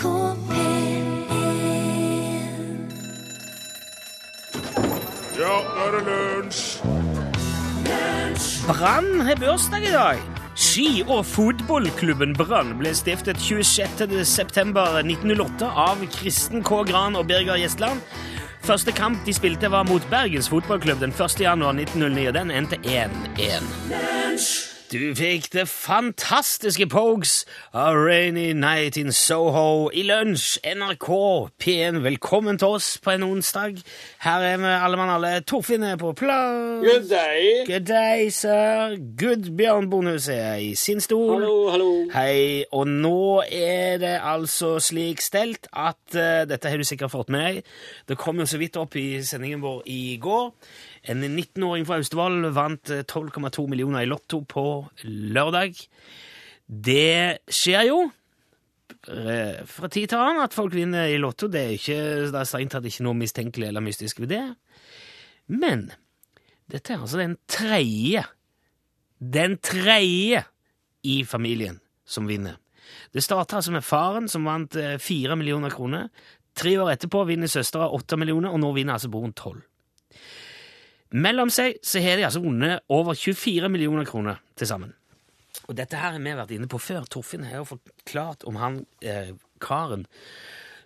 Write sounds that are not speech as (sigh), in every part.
NRK P1 Ja, nå er det lunsj! Brann har bursdag i dag. Ski- og fotballklubben Brann ble stiftet 26.9.1908 av Kristen K. Gran og Birger Gjestland. Første kamp de spilte, var mot Bergens fotballklubb den 1. januar 1909, og den endte 1-1. Du fikk det fantastiske Pogues av Rainy Night in Soho i lunsj. NRK P1, velkommen til oss på en onsdag. Her er vi alle mann alle. Torfinn er på plass. Good day. Good day, sir. Good Bjørn Bonhus er i sin stol. Hallo, hallo. Hei, og nå er det altså slik stelt at uh, Dette har du sikkert fått med deg. Det kom jo så vidt opp i sendingen vår i går. En 19-åring fra Austevoll vant eh, 12,2 millioner i Lotto på lørdag. Det skjer jo eh, fra tid til annen at folk vinner i Lotto. Det er ikke, det er strengt tatt ikke noe mistenkelig eller mystisk ved det. Men dette er altså den tredje den tredje i familien som vinner. Det starta altså med faren, som vant eh, fire millioner kroner. Tre år etterpå vinner søstera åtte millioner, og nå vinner altså broren tolv. Mellom seg så har de altså vunnet over 24 millioner kroner til sammen. Og dette her har vi vært inne på før. Torfinn har jo forklart om han eh, karen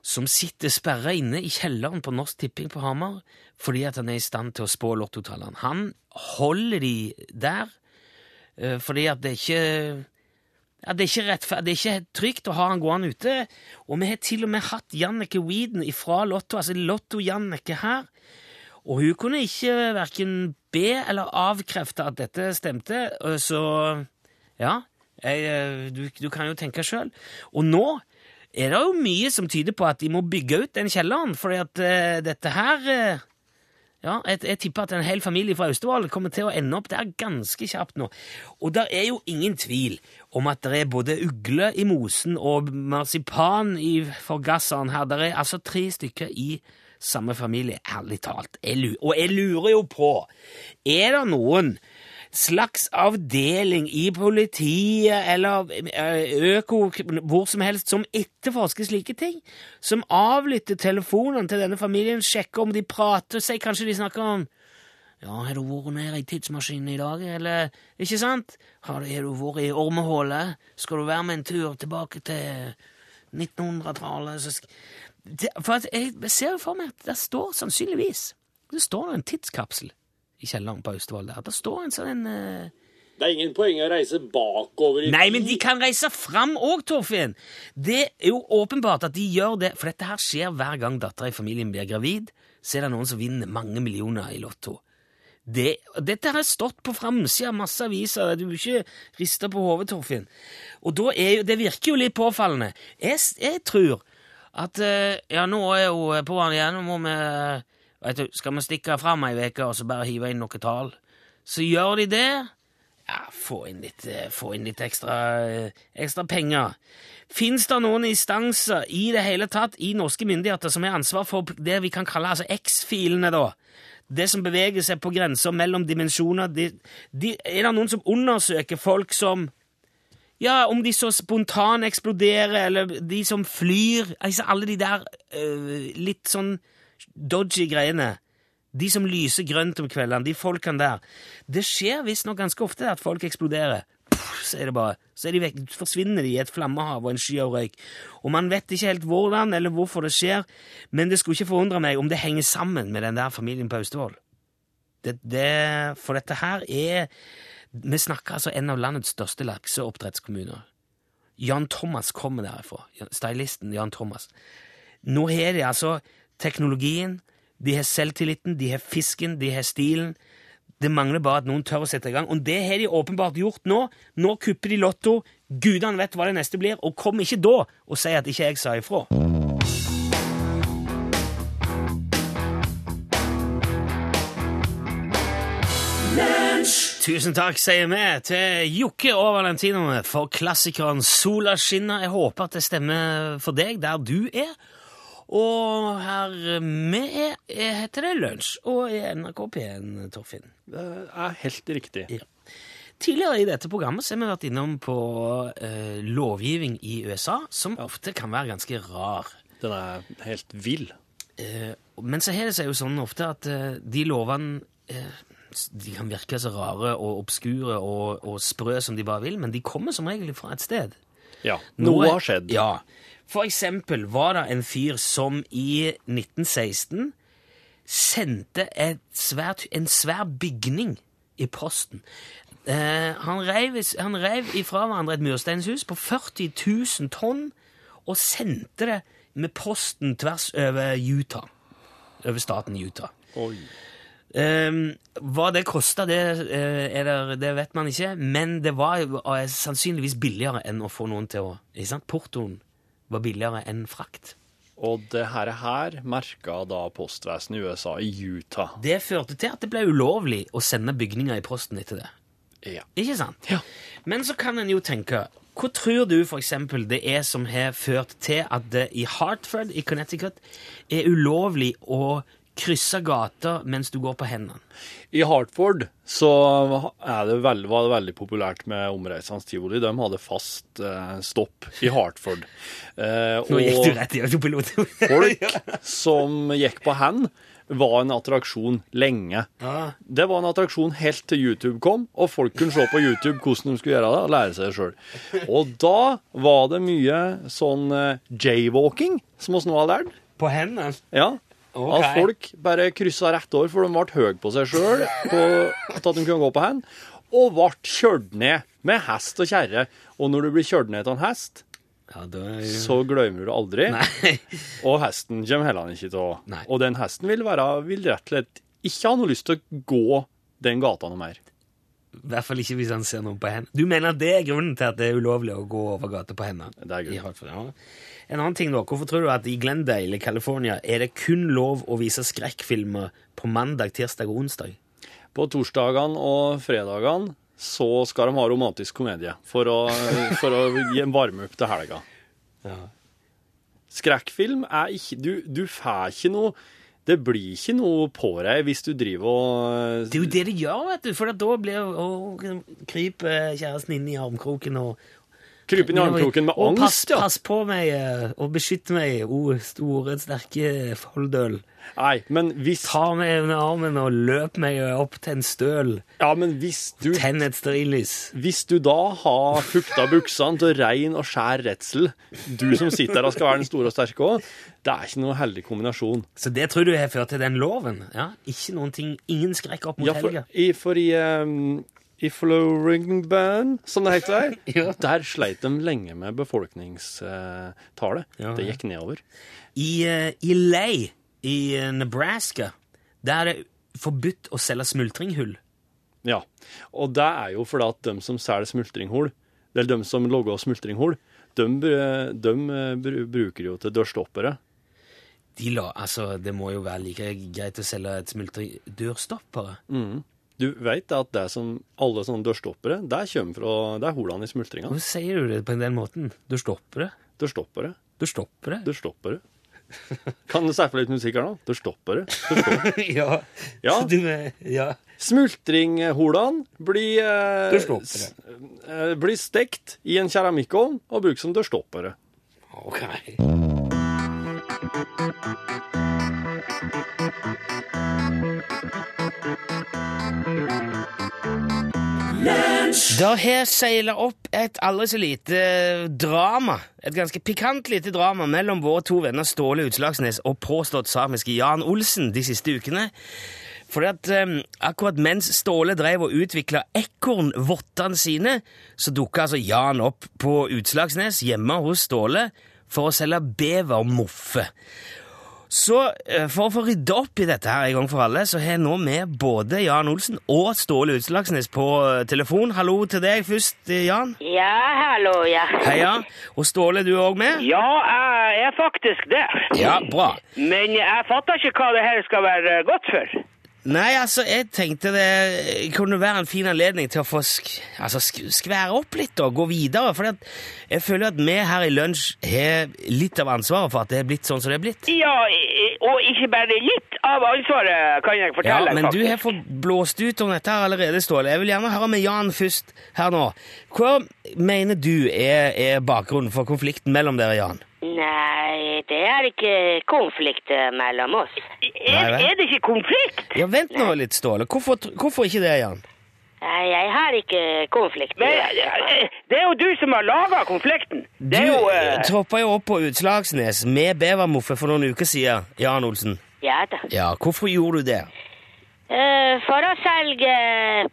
som sitter sperra inne i kjelleren på Norsk Tipping på Hamar fordi at han er i stand til å spå lottotallene. Han holder de der eh, fordi at det ikke ja, det, er ikke rettfer- det er ikke trygt å ha han gående ute. Og vi har til og med hatt Jannicke Weeden fra Lotto, altså Lotto-Jannicke her. Og hun kunne ikke verken be eller avkrefte at dette stemte, så ja, jeg, eh, du, du kan jo tenke sjøl. Og nå er det jo mye som tyder på at de må bygge ut den kjelleren, fordi at uh, dette her uh, ja, jeg, jeg tipper at en hel familie fra Austevoll kommer til å ende opp der ganske kjapt nå. Og det er jo ingen tvil om at det er både ugle i mosen og marsipan i forgasseren her. Det er altså tre stykker i samme familie, ærlig talt. Jeg og jeg lurer jo på Er det noen slags avdeling i politiet eller eh, Øko hvor som helst som etterforsker slike ting? Som avlytter telefonene til denne familien, sjekker om de prater seg, kanskje de snakker om ja, har du vært nede i tidsmaskinen i dag, eller Ikke sant? Har har du vært i ormehullet? Skal du være med en tur tilbake til 1900-tallet? Det- For jeg ser for meg at det står sannsynligvis Det står en tidskapsel i kjelleren på Austevoll der. Det står en sånn en eh, Det er ingen poeng å reise bakover i Nei, men de kan reise fram òg, Torfinn! Det er jo åpenbart at de gjør det, for dette her skjer hver gang dattera i familien blir gravid. Så er det noen som vinner mange millioner i Lotto. Det, dette har stått på framsida av masse aviser. Du vil ikke riste på hodet, Torfinn. Og da er jo, det virker jo litt påfallende. Jeg, jeg tror at eh, Ja, nå er jo på'n igjen. Nå må vi vet du, Skal vi stikke fram ei uke og så bare hive inn noe tall? Så gjør de det. Ja, få inn litt, eh, få inn litt ekstra, eh, ekstra penger. Fins det noen instanser i det hele tatt i norske myndigheter som har ansvar for det vi kan kalle altså X-filene, da? Det som beveger seg på grenser mellom dimensjoner. De, de, er det noen som undersøker folk som ja, om de så spontan eksploderer, eller de som flyr altså Alle de der øh, litt sånn dodgy greiene. De som lyser grønt om kveldene, de folkene der. Det skjer visstnok ganske ofte at folk eksploderer. Så er det bare, så er de vekk, forsvinner de i et flammehav og en sky av røyk. Og man vet ikke helt hvordan eller hvorfor det skjer, men det skulle ikke forundre meg om det henger sammen med den der familien på Austevoll. Det, det, for dette her er Vi snakker altså en av landets største lakseoppdrettskommuner. Jan Thomas kommer derifra. Stylisten Jan Thomas. Nå har de altså teknologien, de har selvtilliten, de har fisken, de har stilen. Det mangler bare at noen tør å sette i gang, og det har de åpenbart gjort nå. Nå kupper de Lotto. Gudene vet hva det neste blir, og kom ikke da og si at ikke jeg sa ifra. Tusen takk, sier vi til Jokke og Valentinoene for klassikeren Sola skinner. Jeg håper at det stemmer for deg der du er. Og her vi er, er heter det Lunsj, og i NRK P1, Torfinn. Det er helt riktig. Ja. Tidligere i dette programmet så har vi vært innom på eh, lovgivning i USA, som ofte kan være ganske rar. Den er helt vill. Eh, men så har det seg jo sånn ofte at eh, de lovene eh, de kan virke så rare og obskure og, og sprø som de bare vil, men de kommer som regel fra et sted. Ja, Noe- noe har skjedd. Ja. For eksempel var det en fyr som i 1916 sendte svært, en svær bygning i posten. Eh, han, reiv, han reiv ifra hverandre et mursteinshus på 40 000 tonn og sendte det med posten tvers over Utah. Over staten Utah. Oi. Um, hva det kosta, det, er det, vet man ikke, men det var eh, sannsynligvis billigere enn å få noen til å ikke sant? Portoen var billigere enn frakt. Og det her, her merka da postvesenet i USA, i Utah. Det førte til at det ble ulovlig å sende bygninger i posten etter det. Ja. Ikke sant? Ja. Men så kan en jo tenke Hva tror du for eksempel det er som har ført til at det i Hartford i Connecticut er ulovlig å krysse gata mens du går på hendene? I Hartford så er det veldig, var det veldig populært med omreisende tivoli. De hadde fast eh, stopp i Hartford. (laughs) Eh, Nå gikk du rett i autopilot. (laughs) folk som gikk på hand, var en attraksjon lenge. Ja. Det var en attraksjon helt til YouTube kom, og folk kunne se på YouTube hvordan de skulle gjøre det, og lære seg det sjøl. Og da var det mye sånn eh, jaywalking, som oss nå har lært. På hendene? Ja. Ok. At folk bare kryssa rett over, for de ble høye på seg sjøl at de kunne gå på hen, og ble kjørt ned med hest og kjerre. Og når du blir kjørt ned av en hest, Ja, er så glemmer du det aldri. Nei. (laughs) Og hesten kommer heller ikke til å Og den hesten vil, være, vil rett og slett ikke ha noe lyst til å gå den gata noe mer. I hvert fall ikke hvis han ser noen på henne. Du mener at det er grunnen til at det er ulovlig å gå over gata på henne? Det er grunnen. En annen ting da, Hvorfor tror du at i Glendale i California er det kun lov å vise skrekkfilmer på mandag, tirsdag og onsdag? På torsdagene og fredagene så skal de ha romantisk komedie for å, for å varme opp til helga. Ja. Skrekkfilm er ikke Du, du får ikke noe Det blir ikke noe på deg hvis du driver og Det er jo det det gjør, vet du. For da blir å, kryper kjæresten inn i armkroken og kryper inn i armkroken med pass, angst, ja. Pass på meg eh, og beskytt meg, o store, sterke Folldøl. Nei, men hvis Ta meg under armen og løp meg opp til en støl. Ja, men hvis du Tenn et stearinlys. Hvis du da har fukta buksene til rein og skjær redsel, du som sitter der og skal være den store og sterke òg, det er ikke noe heldig kombinasjon. Så det tror du har ført til den loven? Ja, Ikke noen ting, ingen skrekk opp mot Ja, for helga? i, for i, um, i Floringband, som det heter, (laughs) Ja. der sleit de lenge med befolkningstallet. Ja, Det gikk nedover. I, eh, I Lay i eh, Nebraska der er det forbudt å selge smultringhull. Ja, og det er jo fordi at de som selger smultringhull, eller de som logger smultringhull, de, de eh, bruker jo til dørstoppere. De la, altså, Det må jo være like greit å selge et smultringdørstoppere. Du vet at det som alle sånne dørstoppere, det kommer fra det er hullene i smultringa. Hvorfor sier du det på den måten? Dørstoppere? Dørstoppere. Dørstoppere. Dørstoppere. (laughs) Kan du sette på litt musikk her nå? Dørstoppere. Dørstoppere. (laughs) ja. Ja. Eh, ja. Smultringhullene blir, eh, eh, blir stekt i en keramikkovn og brukt som dørstoppere. Ok. Det har seila opp et aldri så lite drama, et ganske pikant lite drama mellom våre to venner Ståle Utslagsnes og påstått samiske Jan Olsen de siste ukene. Fordi at um, akkurat mens Ståle drev og utvikla ekornvottene sine, så dukka altså Jan opp på Utslagsnes hjemme hos Ståle for å selge bevermoffe. Så eh, for å få rydda opp i dette her en gang for alle, så har jeg nå med både Jan Olsen og Ståle Utslagsnes på eh, telefon. Hallo til deg først, eh, Jan. Ja, hallo, ja. Heia. Og Ståle, du er òg med? Ja, jeg er faktisk det. Ja, bra. Men jeg fatter ikke hva det her skal være godt for. Nei, altså, jeg tenkte det kunne være en fin anledning til å få sk altså, sk skvære opp litt og gå videre. For jeg føler at vi her i Lunsj har litt av ansvaret for at det er blitt sånn som det er blitt. Ja, og ikke bare litt av ansvaret, kan jeg fortelle. Ja, Men Men du faktisk. har fått blåst ut om dette her allerede, Ståle. Jeg vil gjerne høre med Jan først her nå. Hva mener du er, er bakgrunnen for konflikten mellom dere, Jan? Nei, det er ikke konflikt eh, mellom oss. Er, er det ikke konflikt? Ja, Vent nå litt, Ståle. Hvorfor, hvorfor ikke det, Jan? Nei, Jeg har ikke konflikt. Men, eh, det er jo du som har laga konflikten. Det du jo eh, troppa jo opp på Utslagsnes med bevermoffe for noen uker siden, Jan Olsen. Ja da. Ja, hvorfor gjorde du det? Eh, for å selge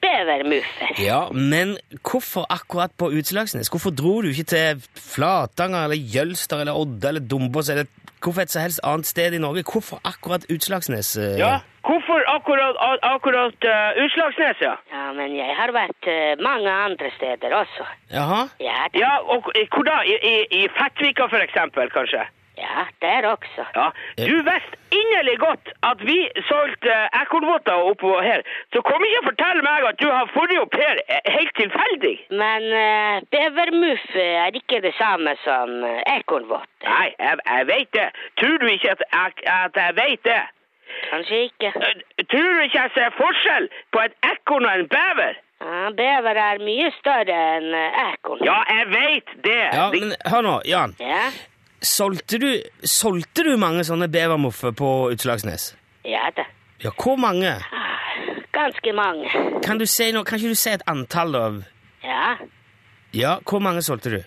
bevermuffer. Ja, men hvorfor akkurat på Utslagsnes? Hvorfor dro du ikke til Flatanger eller Jølster eller Odda eller Dombås eller hvorfor et så helst annet sted i Norge? Hvorfor akkurat Utslagsnes? eh? Ja, hvorfor akkurat, akkurat uh, Utslagsnes, ja? Ja, men jeg har vært uh, mange andre steder også. Jaha? Ja. Ja, og hvor da? I, i, i Fettvika for eksempel, kanskje? Ja, der også. Ja, du visste innerlig godt at vi solgte uh, ekornvotter oppå her, så kom ikke og fortell meg at du har forrige opp her eh, helt tilfeldig. Men uh, bevermuff er ikke det samme som ekornvotter. Nei, jeg, jeg vet det. Tror du ikke at jeg, at jeg vet det? Kanskje ikke. Eh, Tror du ikke jeg ser forskjell på et ekorn og en bever? Ja, bever er mye større enn ekorn. Ja, jeg vet det. Ja, men hør nå, Jan. Ja, Solgte du, solgte du mange sånne bevermoffer på Utslagsnes? ja da. Ja, hvor mange? Ah, Ganske mange. Kan du si noe, kan ikke du si et antall av Ja, Ja, hvor mange solgte du?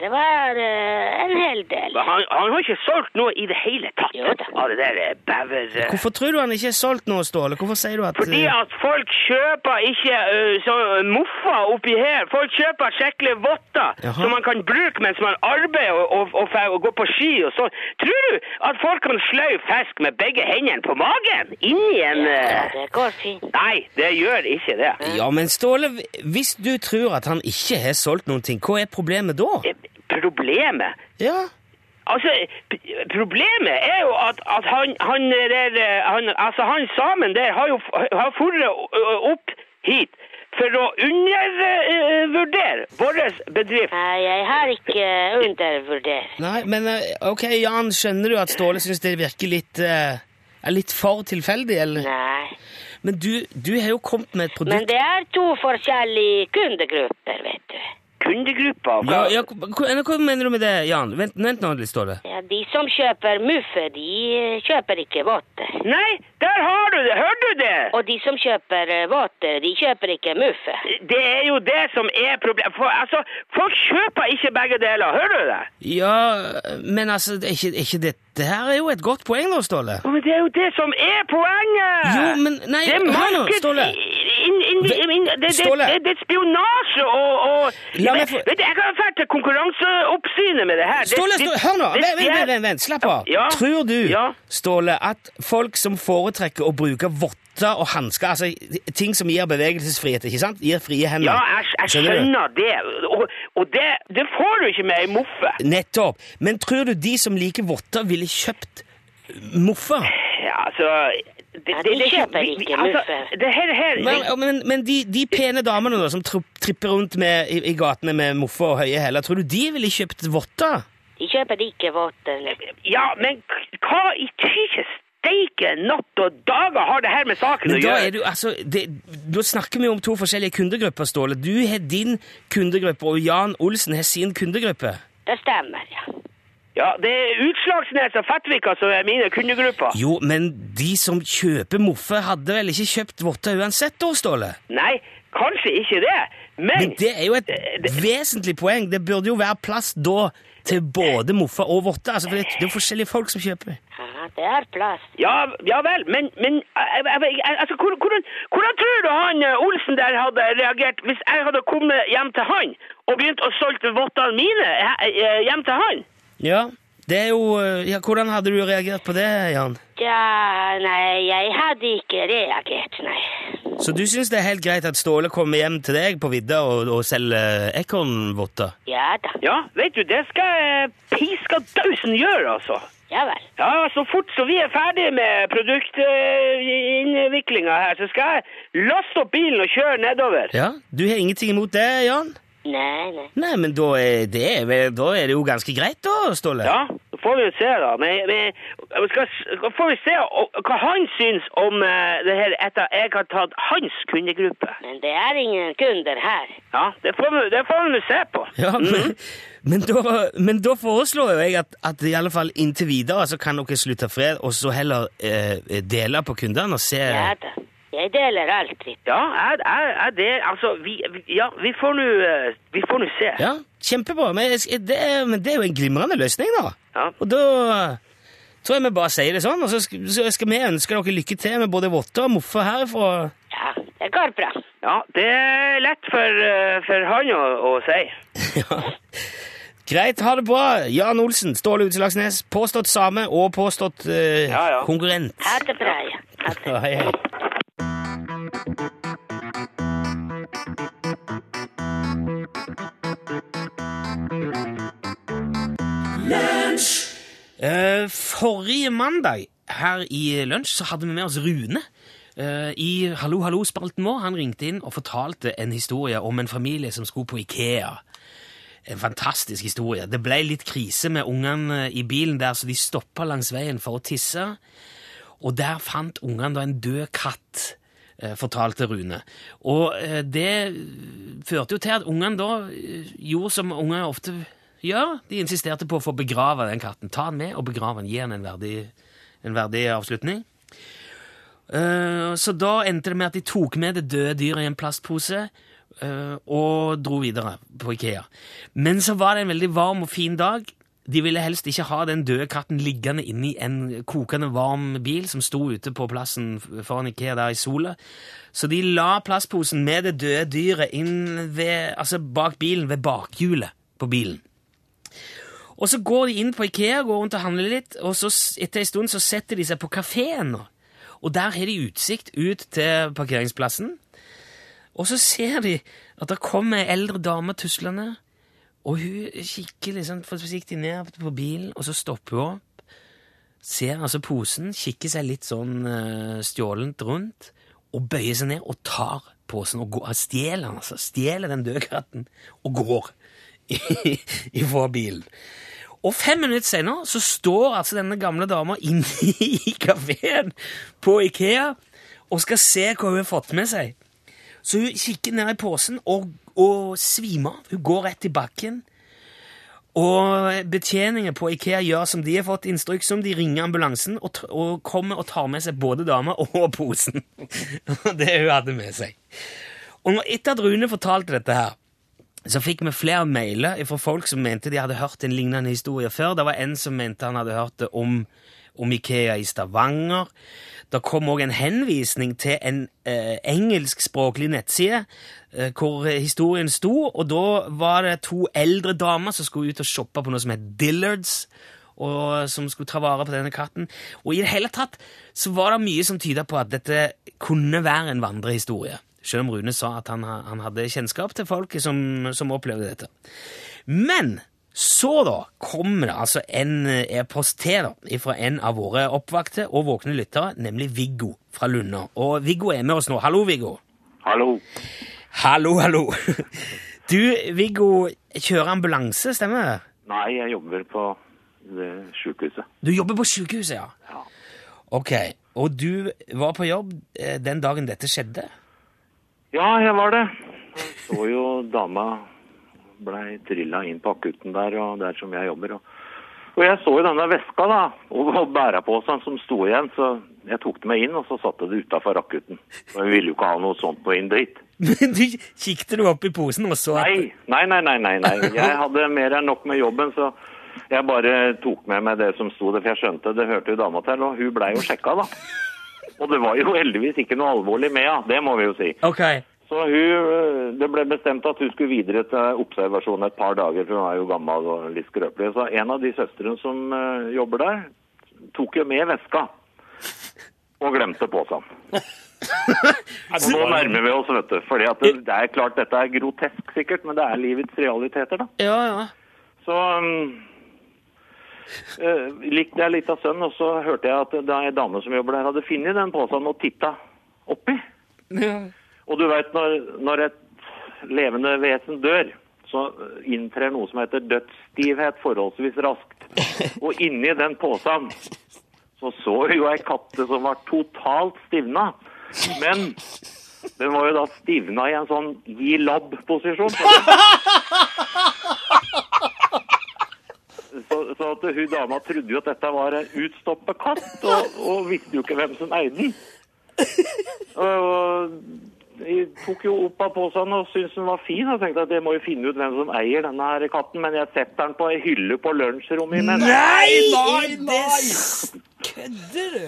Det var uh, en hel del. Men Han, han har ikke solgt noe i det hele tatt Jo da. av det der eh, bever... eh. Hvorfor tror du han ikke har solgt noe, Ståle? Hvorfor sier du at Fordi at folk kjøper ikke uh, så moffa oppi her. Folk kjøper skikkelig votter som man kan bruke mens man arbeider og, og, og, og går på ski og sånn. Tror du at folk kan sløye fisk med begge hendene på magen? Inni en Ja, uh... det går fint. Nei, det gjør ikke det. Ja, men Ståle, hvis du tror at han ikke har solgt noen ting, hva er problemet da? Problemet Ja, Altså, problemet er jo at, at han, han der, eh, han, altså han samen der har jo har forret opp hit for å undervurdere vår bedrift. Nei, jeg har ikke undervurdert. nei, men eh, ok, Jan, skjønner du at Ståle synes det virker litt, eh, er litt for tilfeldig, eller? Nei. Men du, du har jo kommet med et produkt Men det er to forskjellige kundegrupper, vet du. Kundegruppa Ja, ja, hva, hva mener du med det, Jan? Vent, vent nå litt, Ståle. Ja, de som kjøper muffe, de kjøper ikke votter. Nei, der har du det! Hørte du det? Og de som kjøper vater, de kjøper ikke muffe. Det er jo det som er problemet. For, altså, folk kjøper ikke begge deler. Hører du det? Ja, men altså, er ikke, er ikke det, det her er jo et godt poeng nå, Ståle. Men det er jo det som er poenget! Jo, men nei, det er hør nå, markeds- Ståle. In, in, inn, det, det, Ståle. det, det er spionasje og, og La meg vet, få- vet du, Jeg kan dra til konkurranseoppsynet med det her. Ståle, det- Ståle, hør nå! det Vent, vent, vent, vent, vent. slapp av. Ja. Tror du, Ja. Ståle, at folk som foretrekker å bruke votter og hansker, altså ting som gir bevegelsesfrihet, ikke sant? Gir frie hender. Ja, jeg, jeg Skjønner skjønner det. Og, og det, det får du ikke med ei moffe. Nettopp. Men tror du de som liker votter, ville kjøpt moffer? Ja, altså det, Ja, de er kjøper ikke altså, muffe. Det her, her Men, de, de pene damene da, som tripper rundt med, i, i gatene med moffer og høye hæler, tror du de ville kjøpt votter? De kjøper ikke votter. Ja, men hva i tyke steike natt og dager har det her med saken Men å da gjøre? er du, altså, det, da snakker vi om to forskjellige kundegrupper, Ståle. Du har din kundegruppe, og Jan Olsen har sin kundegruppe. Det stemmer, ja. Ja, det er Utslagsnes og Fettvika som er mine kundegrupper. Jo, men de som kjøper moffe, hadde vel ikke kjøpt votter uansett, da, Ståle? Nei, kanskje ikke det, men, Men det er jo et det- vesentlig poeng. Det burde jo være plass da til både moffe og votter. Altså, for det, det er jo forskjellige folk som kjøper. Ja, det er plass. Ja, ja vel, men, men jeg- jeg- jeg- altså, hvordan, hvordan tror du han eh, Olsen der hadde reagert hvis jeg hadde kommet hjem til han og begynt å solge vottene mine eh, eh, hjem til han? Ja, Det er jo eh, Ja, hvordan hadde du reagert på det, Jan? Ja, nei, jeg hadde ikke reagert, nei. Så du syns det er helt greit at Ståle kommer hjem til deg på vidda og, og selger ekornvotter? Ja da. Ja, vet du, det skal piska dausen gjøre, altså. Ja vel. Ja, så fort så vi er ferdige med produktinnviklinga her, så skal jeg laste opp bilen og kjøre nedover. Ja, Du har ingenting imot det, Jan? Nei, nei. Nei, men da er det, da er det jo ganske greit, da, Ståle? Ja, så får vi jo se, da. Men, men skal, får vi se hva han syns om eh, det her etter jeg har tatt hans kundegruppe. Men det er ingen kunder her. Ja, det får vi, det får vi nå se på. Ja, men, men, da, men da foreslår jo jeg at, at i alle fall inntil videre så kan dere slutte fred, og så heller eh, dele på kundene og se Ja da. Jeg deler alltid. Ja, jeg, jeg, jeg det, altså, vi, ja, vi får nå eh, Vi får nå se. Ja, kjempebra. Men det, er- men det er jo en glimrende løsning, da. Ja. Og da tror jeg vi bare sier det sånn, og så skal, skal vi ønske dere lykke til med både votter og moffer herfra. Ja, det går bra. Ja, det er lett for, eh, for han å, å si. (laughs) Ja. Greit, ha det bra. Jan Olsen, Ståle Utslagsnes. Påstått same og påstått eh, Ja, ja. konkurrent. Ha det bra, ja. Ha det. Ja, hei, hei. Eh, forrige mandag her i lunsj så hadde vi med oss Rune. uh, I Hallo Hallo-spalten vår. Han ringte inn og fortalte en historie om en familie som skulle på Ikea. En fantastisk historie. Det ble litt krise med ungene i bilen der, så de stoppa langs veien for å tisse. Og der fant ungene da en død katt, eh, fortalte Rune. Og eh, det førte jo til at ungene da eh, gjorde som unger ofte gjør. De insisterte på å få begrave den katten. Ta den med og begrave den. Gi den en verdig, en verdig avslutning. Eh, Så da endte det med at de tok med det døde dyret i en plastpose eh, og dro videre på Ikea. Men så var det en veldig varm og fin dag. De ville helst ikke ha den døde katten liggende inni en kokende varm bil som sto ute på plassen foran Ikea der i sola. Så de la plastposen med det døde dyret inn ved, altså bak bilen, ved bakhjulet på bilen. Og så går de inn på Ikea, går rundt og handler litt, og så etter en stund så setter de seg på kafeen. Og der har de utsikt ut til parkeringsplassen. Og så ser de at det kommer ei eldre dame tuslende, og hun kikker liksom forsiktig ned på bilen, og så stopper hun opp, ser altså posen, kikker seg litt sånn uh, stjålent rundt, og bøyer seg ned og tar posen og går, stjeler den, altså, stjeler den døde katten, og går ifra bilen. Og fem minutter senere så står altså denne gamle dama inne i kafeen på Ikea og skal se hva hun har fått med seg. Så hun kikker ned i posen og, og svimer av. Hun går rett i bakken. Og betjeningen på Ikea gjør som de har fått instruks om. De ringer ambulansen og, og kommer og tar med seg både dama (laughs) og posen. det hun hadde med seg. Og etter at Rune fortalte dette her, så fikk vi flere mailer fra folk som mente de hadde hørt en lignende historie før. Det var en som mente han hadde hørt det om, om Ikea i Stavanger. Det kom òg en henvisning til en eh, engelskspråklig nettside eh, hvor historien sto, og da var det to eldre damer som skulle ut og shoppe på noe som het Dillards, og som skulle ta vare på denne katten. Og i det hele tatt så var det mye som tyda på at dette kunne være en vandrehistorie. Selv om Rune sa at han, han hadde kjennskap til folk som, som opplevde dette. Men så da kommer det altså en eh, e-post til da, fra en av våre oppvakte og våkne lyttere, nemlig Viggo fra Lunna. Og Viggo er med oss nå. Hallo, Viggo. Hallo. Hallo, hallo. (laughs) Du, Viggo, kjører ambulanse, stemmer det? Nei, jeg jobber på sjukehuset. Du jobber på sykehuset, ja? Ja. Ok, og du var på jobb eh, den dagen dette skjedde? Ja, jeg var det. Jeg så jo dama blei trilla inn på akutten der, og der som jeg jobber. Og, og jeg så jo denne veska da, og, og bæreposen som sto igjen, så jeg tok det med inn, og så satte det utafor akutten. Og vi ville jo ikke ha noe sånt på inn dit. (laughs) Men du kikket du opp i posen og så at Nei, nei, nei, nei, nei, nei. Jeg hadde mer enn nok med jobben, så jeg bare tok med meg det som sto der, for jeg skjønte det hørte jo dama til, og hun blei jo sjekka, da. Og det var jo heldigvis ikke noe alvorlig med henne, det må vi jo si. Ok, Så hun, eh, det ble bestemt at hun skulle videre til observasjon et par dager, for hun er jo gammel og litt skrøpelig. Så en av de søstrene som eh, jobber der, tok jo med veska og glemte posen. (laughs) Og nå nærmer vi oss, vet du. fordi at det, det er klart dette er grotesk sikkert, men det er livets realiteter, da. Ja, ja. Så um, uh, likte jeg litt av sønnen, og så hørte jeg at det er en dame som jobber der, hadde funnet den posen og titta oppi. Og du vet, når, når et levende vesen dør, så inntrer noe som heter dødsstivhet forholdsvis raskt. (laughs) Og inni den posen så så vi jo ei katte som var totalt stivna. Men den var jo da stivna i en sånn gi labb-posisjon. (laughs) Så, så at hun dama trodde jo at dette var en utstoppet katt, og, og visste jo ikke hvem som eide den. Og jeg tok jo opp av posen og syntes den var fin, og tenkte at jeg må jo finne ut hvem som eier denne her katten, men jeg setter den på ei hylle på lunsjrommet imens. Nei, nei, nei! Kødder du?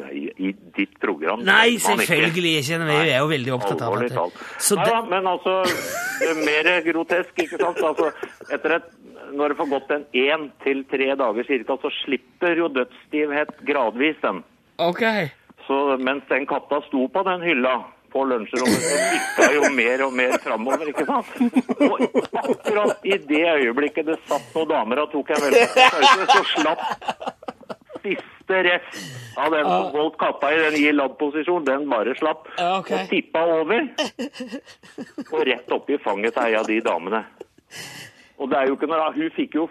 Nei, i ditt program. Nei, selvfølgelig ikke. Vi er jo veldig opptatt av det. Nei det, da, men altså, det er mer grotesk, ikke sant? Altså, etter et, når det får gått en én til tre dager cirka, så slipper jo dødsstivhet gradvis den. ok. Så mens den katta sto på den hylla på lunsjrommet, så bikka jo mer og mer framover, ikke sant? Og akkurat i det øyeblikket det satt noen damer og tok en velferdspause, så slapp siste rest av den som holdt katta i den gi labb-posisjon, den bare slapp. Okay. Og tippa over. Og rett oppi fanget til ei av de damene. Og det er jo ikke noe Hun fikk jo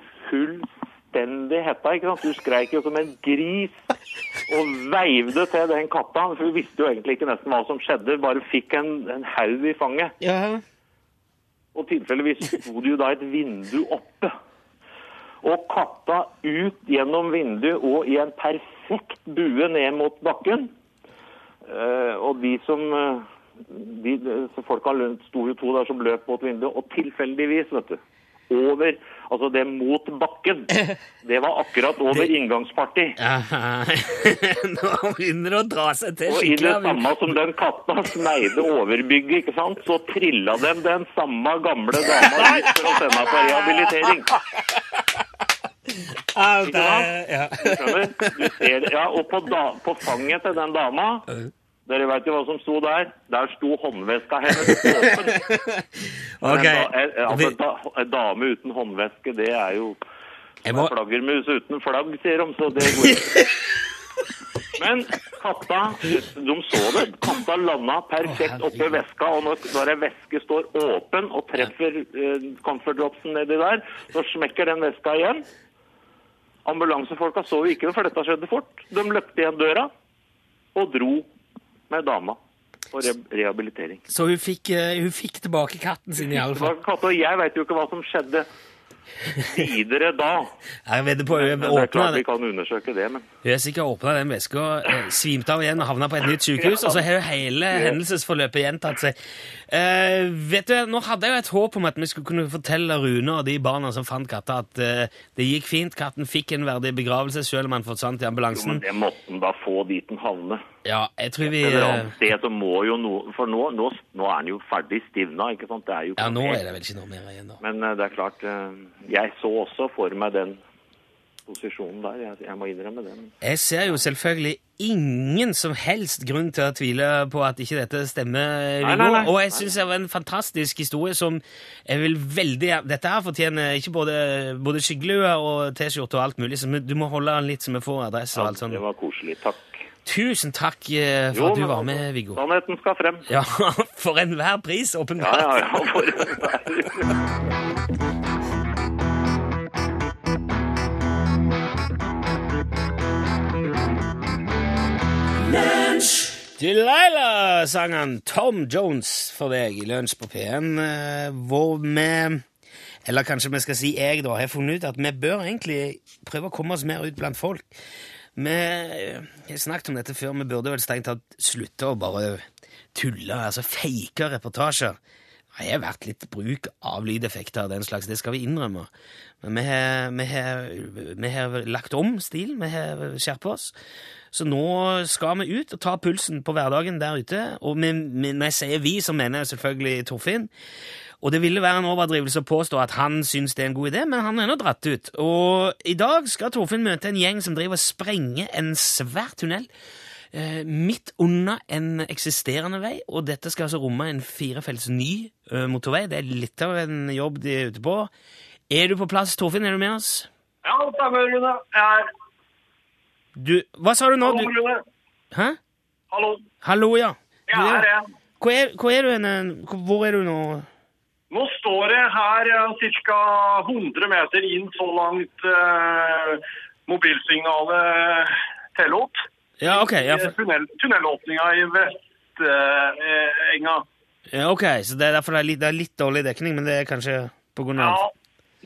fullstendig hetta, ikke sant. Du skreik jo som en gris og veivde til den katta. For du visste jo egentlig ikke nesten hva som skjedde, bare fikk en, en haug i fanget. Ja. Og tilfeldigvis sto det jo da et vindu oppe. Og katta ut gjennom vinduet og i en perfekt bue ned mot bakken. Uh, og de som uh, de, Folka sto jo to der som løp mot vinduet, og tilfeldigvis, vet du over, altså det mot bakken. (laughs) Det var akkurat over inngangsparti. Aha. (laughs) Nå begynner det å dra seg til Og i det samme som den katta sneide overbygget, ikke sant, så trilla dem den samme gamle dama ut for å sende på rehabilitering. (laughs) Ikke sant? Du ser. Ja, og på, da, på fanget til den dama, dere vet jo hva som sto der, der sto håndveska hennes åpen. (laughs) Ok. En, da, altså, da, en dame uten håndveske, det er jo må, flaggermus uten flagg, sier de, så det går ikke. (laughs) Men katta, de så det. Katta landa perfekt oppi veska, og når, når ei veske står åpen og treffer eh, comfort dropsen nedi der, så smekker den veska igjen. Ambulansefolka så jo ikke det, for dette skjedde fort. De løpte igjen døra og dro med dama på re rehabilitering. så hun fikk, eh, hun fikk tilbake katten sin, i alle fall. Katten, og jeg veit jo ikke hva som skjedde videre da. (laughs) Jeg vedder på hun åpna klart vi kan undersøke det, men Hun har sikkert åpna den veska, svimt svimte av igjen og havna på et nytt sykehus. Og så har jo hele hendelsesforløpet gjentatt seg. Eh, vet du, Nå hadde jeg jo et håp om at vi skulle kunne fortelle Rune og de barna som fant katta, at eh, det gikk fint. Katten fikk en verdig begravelse selv om han forsvant i ambulansen. Jo, men det måtte han da få dit den havne. Ja, jeg tror vi Det eh, så må jo noe For nå, nå, nå er den jo ferdig stivna, ikke sant? Ja, nå er det vel ikke noe mer igjen, da. Men eh, det er klart eh, Jeg så også for meg den posisjonen der. Jeg, jeg må innrømme det Jeg ser jo selvfølgelig ingen som helst grunn til å tvile på at ikke dette stemmer, Nei, nei, nei. Og jeg syns det var en fantastisk historie som jeg vil veldig Dette her fortjener ikke både, både skyggelue og T-skjorte og alt mulig, så du må holde den litt så vi får adresse og alt sånt. Det var koselig. Takk. Tusen takk eh, for Jo, at du var altså, med, Viggo. Sannheten skal frem. Ja, (laughs) for enhver pris, åpenbart. ja, ja. For Delilah (laughs) sang han Tom Jones for deg i Lunsj på P1, eh, hvor vi Eller kanskje vi skal si jeg, da, har funnet ut at vi bør egentlig prøve å komme oss mer ut blant folk. Vi har snakket om dette før, vi burde vel strengt tatt slutte å bare tulle, altså fake reportasjer. Det har vært litt bruk av lydeffekter og den slags, det skal vi innrømme. Men vi har, vi har, vi har lagt om stil, vi har skjerpet oss. Så nå skal vi ut og ta pulsen på hverdagen der ute. Og når jeg sier vi, så mener jeg selvfølgelig Torfinn. Og det ville være en overdrivelse å påstå at han syns det er en god idé, men han er nå dratt ut. Og i dag skal Torfinn møte en gjeng som driver og sprenger en svær tunnel eh, midt under en eksisterende vei, og dette skal altså romme en firefelts ny eh, motorvei. Det er litt av en jobb de er ute på. Er du på plass, Torfinn? Er du med oss? Ja, stemmer, Rune. Jeg er. Du, hva sa du nå? Hallo, Du, Rune. hæ? Hallo. Hallo, ja. Jeg er her, jeg. Hvor er, hvor er du henne? Hvor er du nå? Nå står jeg her ca. 100 meter inn så langt eh, mobilsignalet tillot. Ja, ok. Ja, for, Tunnel, tunnelåpninga i Vestenga. ja, ok, så det er derfor det er, litt, det er litt dårlig dekning, men det er kanskje på grunn av ja,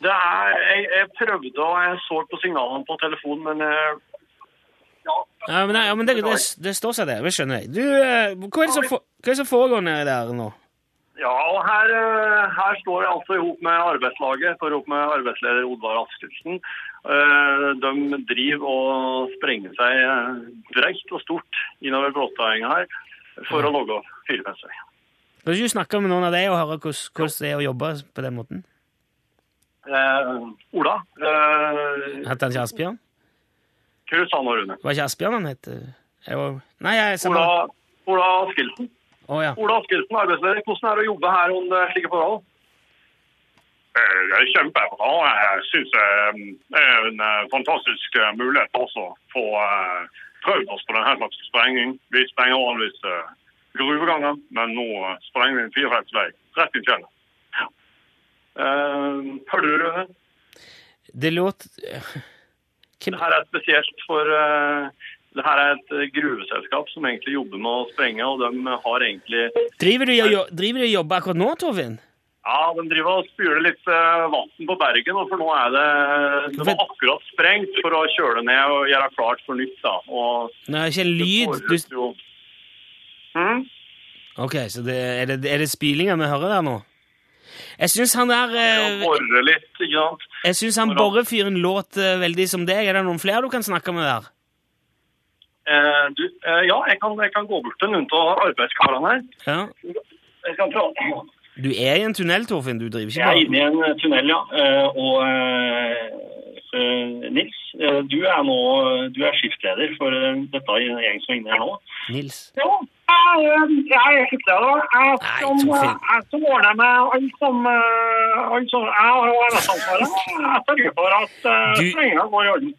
det er jeg, jeg prøvde og jeg så på signalene på telefonen, men eh, ja, men, ja, men det, det, det står seg, det. Det skjønner jeg. Du, eh, hva er det som, hva er det som foregår nedi der nå? Ja, og her, eh, her står jeg altså ihop med arbeidslaget, for ihop med arbeidsleder Oddvar Askelsen. Eh, De driver og sprenger seg eh, og stort innover Blåstadenga her for å logge firefeltsvei. Kan du ikke snakke med noen av deg og høre hvordan, hvordan det er å jobbe på den måten? Eh, Ola, eh, Hette han ikke Asbjørn? Sa nå, Rune? Var ikke Asbjørn han het? Var... Nei, jeg. Ola, Ola Askelsen. Å ja. Ola Askelsen, arbeidsleder. Hvordan er det å jobbe her under slike forhold? Eh, Det er kjempebra. Jeg syns det er en eh, fantastisk eh, mulighet også for å få prøve oss på denne slags sprenging. Vi sprenger vanligvis eh, gruveganger, men nå eh, sprenger vi en firefeltsvei rett i fjellet. Eh, Hører du, Rune? Det låt... Hvem... Det her er spesielt for uh, det her er et eh, gruveselskap som egentlig jobber med å sprenge, og de har egentlig Driver du og driver og jobber akkurat nå, Torfinn? Ja, de driver og spyler litt uh, vann på bergen, for nå er det Det var akkurat sprengt for å kjøle ned og gjøre klart for nytt, da. Og Nei, ikke en lyd. Du... Hm? Ok, så det, er, det, er det spylinger vi hører der nå? Jeg syns han der eh, Bore litt, ikke sant. Jeg syns han borrefyren låt eh, veldig som deg. Er det noen flere du kan snakke med der? Eh, du, ja, jeg kan, jeg kan gå bort til noen av arbeidskarene her. Ja. Jeg kan prate. Du er i en tunnel, Torfinn. Du driver ikke Jeg er inne i en tunnel, ja. Eh, Og eh, eh, Nils, eh, du er nå du er skiftleder for eh, dette gjeng som er inne her nå. Nils. Jo, jeg, jeg er skiftleder. Jeg Nei, som, Torfinn. jeg som ordner med alt som, eh, alt som Jeg har jo arbeidsansvaret. Jeg sørger for at uh, Du- går i orden.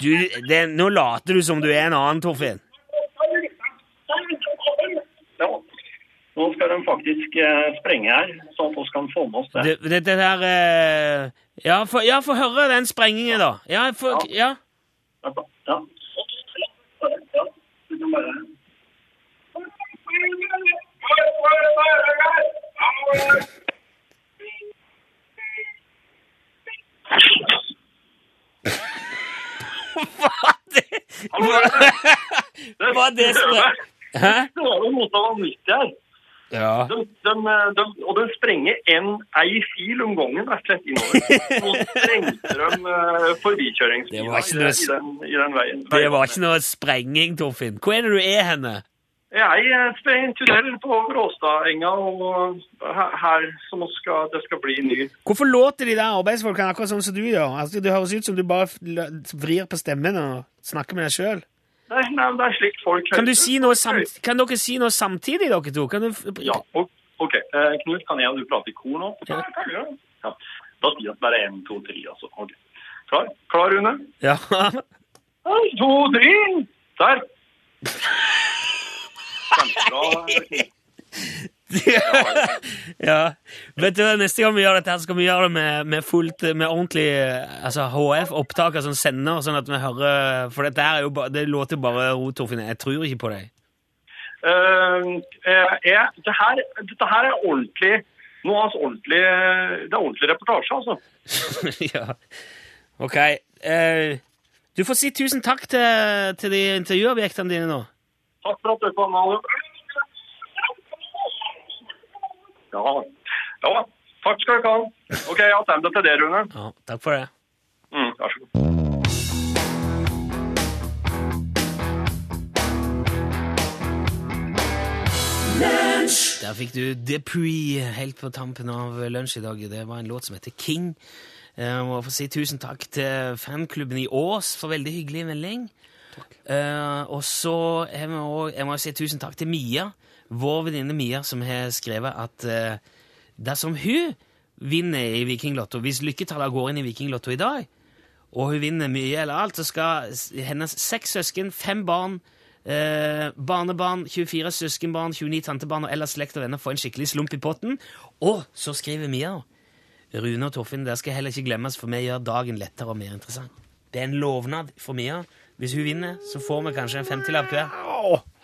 Du, det, nå later du som du er en annen, Torfinn. Nå skal de faktisk eh, sprenge her, sånn at vi kan få med oss det. Det, det, det der eh, Ja, få ja, høre den sprengingen, da. Ja, For, ja. Ja. ja. Hva det. Var det. Hæ? Det var jo noe var her. Ja. De, de, de, og de sprenger en ei fil om gangen rett og slett innover. (laughs) Nå sprengte de uh, i, ikke noe i, den, i den veien. Det var ikke noe sprenging, Torfinn. Hvor er det du er henne? Jeg er sprenger en tunnel på Bråstadenga, og her, her som skal, det skal bli ny. Hvorfor låter de der arbeidsfolkene akkurat sånn som du gjør? Altså, det høres ut som du bare vrir på stemmen og snakker med deg sjøl. Nei, nei, det er slik folk Kan, du si kan dere si noe samtidig, dere to? Kan du Ja, ok. Eh, Knut, kan jeg og du prate i kor nå? Ja. Ja. Da sier jeg bare én, to, tre, altså. Okay. Klar? Klar, Rune? Ja. (laughs) En, to, tre! Der. (laughs) Kjempebra. (laughs) Ja. Vet du, hva, Neste gang vi gjør dette, her, skal vi gjøre det med, med fullt, med ordentlig altså HF-opptaker som sender, sånn at vi hører For dette her er jo ba, det låter jo bare rot, Torfinn. Jeg tror ikke på deg. Eh, jeg, det her, dette her er ordentlig noe av ordentlig, Det er ordentlig reportasje, altså. (laughs) ja. Ok. Uh, du får si tusen takk til, til de intervjuobjektene dine nå. Takk for at du kom. alle. Ja. ja, takk skal dere ha. OK, attende til det, Rune. Ja, takk for det. Mm, vær så god. Der fikk du Dupree helt på tampen av lunsj i dag. Det var en låt som heter King. Eh, Jeg må få si tusen takk til fanklubben i Ås for veldig hyggelig melding. Eh, og så jeg må jeg må si tusen takk til Mia, vår venninne Mia, som har skrevet at eh, dersom hun vinner i Vikinglotto, hvis lykketallene går inn i Vikinglotto i dag, og hun vinner mye eller alt, så skal hennes seks søsken, fem barn, eh, barnebarn, 24 søskenbarn, 29 tantebarn og ellers slekt og venner få en skikkelig slump i potten. Og så skriver Mia Rune og Torfinn, det skal heller ikke glemmes, for vi gjør dagen lettere og mer interessant. Det er en lovnad for Mia. Hvis hun vinner, så får vi kanskje en femtilapp hver.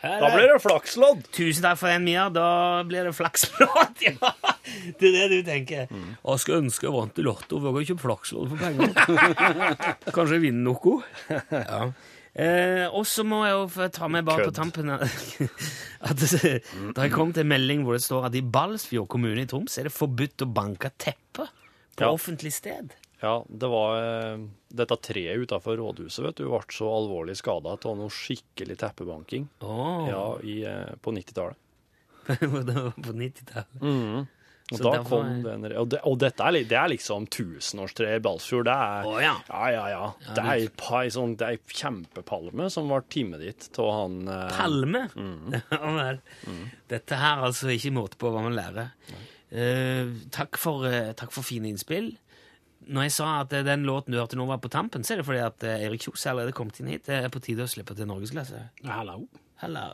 Da blir det flakslodd. Tusen takk for den, Mia. Da blir det flakslodd. (laughs) Ja, det er det du tenker. Jeg skulle ønske jeg vant i Lotto. Våger ikke flakslodd for penger. (laughs) Kanskje jeg vinner noe. (laughs) Ja. Eh, og så må jeg jo ta med bare på Kødd. tampen at det jeg har kommet en melding hvor det står at i Balsfjord kommune i Troms er det forbudt å banke teppe på Ja. offentlig sted. Ja, det var eh, dette treet utenfor rådhuset, vet du, ble så alvorlig skada av noe skikkelig teppebanking oh. ja, i, eh, på 90-tallet. (laughs) det var på 90-tallet. Og, da derfor kom er- den, og, det, og dette er, det er liksom tusenårstreet i Balsfjord. Det er, oh, ja. ja, ja, ja. Det er ei ei sånn, er ei kjempepalme som ble teamet dit av han eh, Palme. (laughs) Ja vel. Dette her altså ikke måte på hva man lærer. Uh, takk, for, uh, takk for fine innspill. Når jeg sa at eh, den låten du hørte nå var på tampen, så er det fordi at Eirik Erik Kjos er allerede kommet inn hit. Det er på tide å slippe til norgesklasse. (laughs) Hallo. Hallo.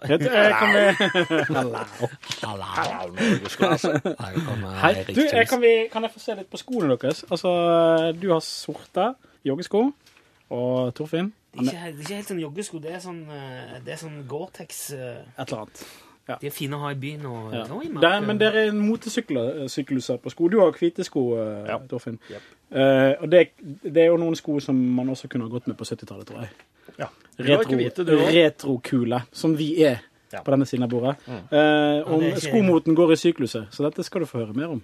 Hallo. norgesklasse. Hei. Du, jeg, kan, vi, kan jeg få se litt på skoene deres? Altså, du har sorte joggesko, og Torfinn han Ikke, er det er ikke helt sånn joggesko, det er sånn, eh, det er sånn Gore-Tex. eh, et eller annet. De er fine å ha i byen og, Ja. og i Det er, men dere er motesykluser på sko. Du har hvite sko, eh, Ja. Torfinn. Eh, og det, det er jo noen sko som man også kunne ha gått med på 70-tallet, tror jeg. Ja. Også. Retrokule, som vi er Ja. på denne siden av bordet. Uh, om skomoten går i sykluset, så dette skal du få høre mer om.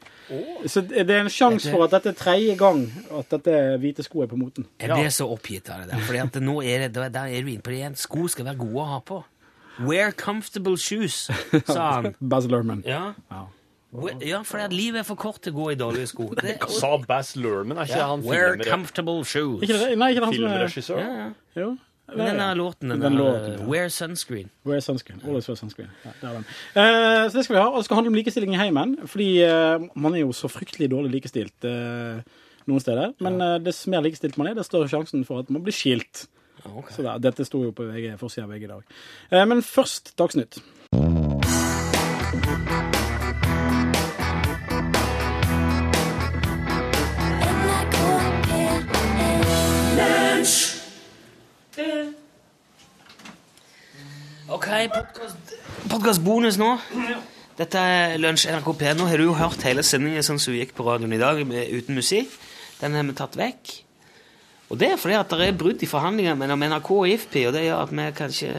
Så det er en sjanse for at dette er tredje gang at dette hvite sko er på moten. Jeg ble så oppgitt av det der, fordi at nå er det, der er du inne på det igjen. Sko skal være gode å ha på. Wear comfortable shoes, sa han. (laughs) Baz Luhrmann. Ja, Ja. Ja for at livet er for kort til å gå i dårlige sko. (laughs) Det, Sa Bass Lerman, er ikke han Wear comfortable shoes. Ikke det, nei, ikke det han som er filmregissør? Ja, ja. Jo. Den der låten, den, Den låten, ja. Wear sunscreen. Wear sunscreen. Always wear sunscreen. Ja, det er den. Uh, så det skal vi ha. Og det skal handle om likestilling i heimen. Fordi uh, man er jo så fryktelig dårlig likestilt uh, noen steder. Men uh, dess mer likestilt man er, dess større sjansen for at man blir skilt. Okay. Så da, dette sto jo på VG, forsida av VG i dag. Eh, men først Dagsnytt. Ok, podkastbonus nå. Dette er Lunsj NRK P. Nå har du jo hørt hele sendingen sånn som vi gikk på radioen i dag, med, uten musikk. Den har vi tatt vekk. Og det er fordi at det er brudd i forhandlingene mellom NRK og IFPI, og det gjør at vi kanskje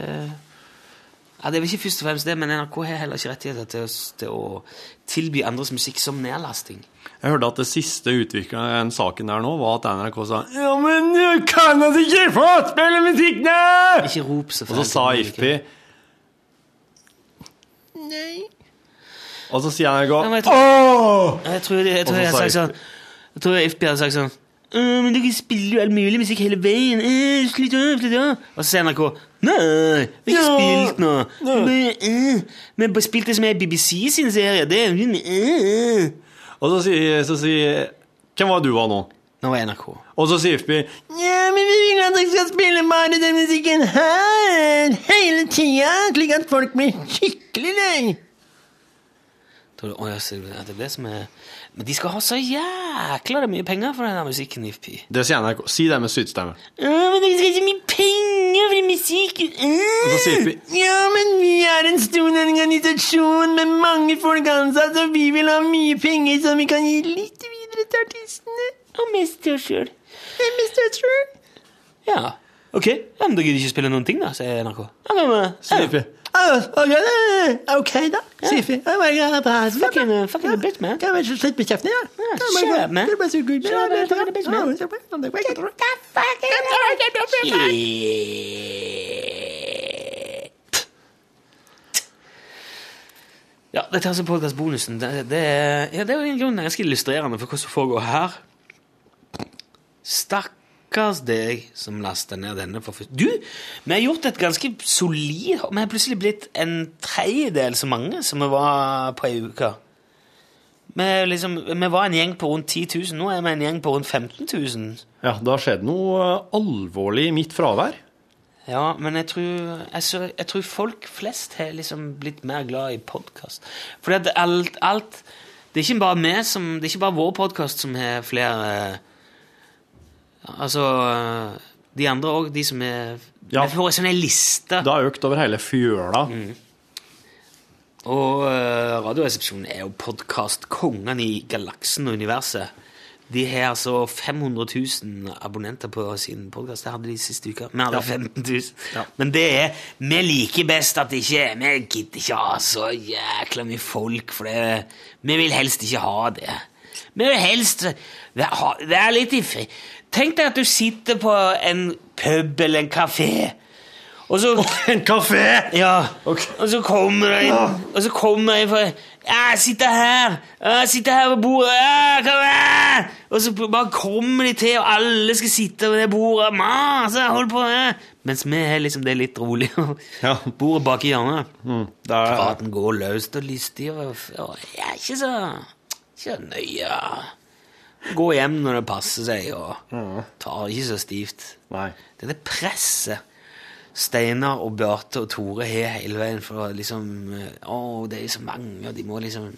Ja, Det er vel ikke først og fremst det, men NRK har heller ikke rettigheter til, til å tilby andres musikk som nedlasting. Jeg hørte at det siste utvikla i den saken der nå, var at NRK sa Ja, men du kan altså ikke få spille musikk nå! Ikke rop så Og så sa IFPI Og så sier NRK Ja, jeg tror- Åh! Jeg tror, jeg, tror jeg sagt sånn Jeg tror IFPI hadde sagt sånn «Øh, men dere spiller jo all mulig musikk hele veien. Slutt av, slutt av. Og så sier NRK Nei, vi har ikke spilt noe. Men, øh, Vi har spilt det som er BBC sin serie. Det er øh. Og så sier, så sier Hvem var du var nå? Nå var NRK. Og så sier FB Ja, men vi vil at dere skal spille bare den musikken her hele tida, slik at folk blir skikkelig lei. Så det er det som er Men de skal ha så jækla mye penger for den musikken, IFPI. Det sier NRK. Si det med sytstemme. Ja, men dere skal så mye penger for musikken. Så sier Ja, men vi er en stor organisasjon med mange folk ansatt, og vi vil ha mye penger som vi kan gi litt videre til artistene. Og mest til oss sjøl. Mest til oss sjøl. Ja. Ok, ja, men da gidder de ikke spille noen ting, da, sier NRK. Ja, men, OK, da. Siffi. Fucking, uh, fucking a bitch, man. Kan vi ikke med kjeften, ja? shut man. Det er så good. Bitch, man. Ja, dette er altså podkastbonusen. Det, det, ja, det er jo en grunn ganske illustrerende for hva som foregår her. Stakkars deg som laster ned denne for først. Du, vi har gjort et ganske solid Vi har plutselig blitt en tredjedel så mange som vi var på ei uke. Vi, liksom, vi var en gjeng på rundt 10 000, nå er vi en gjeng på rundt 15 000. Ja, det har skjedd noe eh, alvorlig i mitt fravær. Ja, men jeg tror, altså, jeg tror folk flest har liksom blitt mer glad i podkast. For alt, alt Det er ikke bare vi som Det er ikke bare vår podkast som har flere eh, Altså De andre òg, de som er Ja. Vi får en sånn liste. Det har økt over hele fjøla. Og uh, Radioresepsjonen er jo podkastkongene i galaksen og universet. De har altså 500 000 abonnenter på sin podkast. Det hadde de siste uka. Vi hadde 15 000. Men det er Vi liker best at det ikke Vi gidder ikke ha så jækla mye folk, for det, vi vil helst ikke ha det. Vi vil helst være, litt i fri. Tenk deg at du sitter på en pub eller en kafé. Og så En kafé! Ja. Og så kommer det inn Og så kommer en fra Jeg sitter her! Jeg sitter her ved bordet! Ja, kom her! Og så bare kommer de til, og alle skal sitte ved det bordet. Masse, hold på! Ja. Mens vi har liksom det er litt rolig. Ja. (laughs) Bordet bak i hjørnet. Mm, Praten går løst og lystig, og, og jeg er ikke så, ikke så nøye. Gå hjem når det passer seg, og tar ikke så stivt. Nei. Det er presset Steinar og Beate og Tore har hele veien for å liksom eh, Å, det er så mange, og de må liksom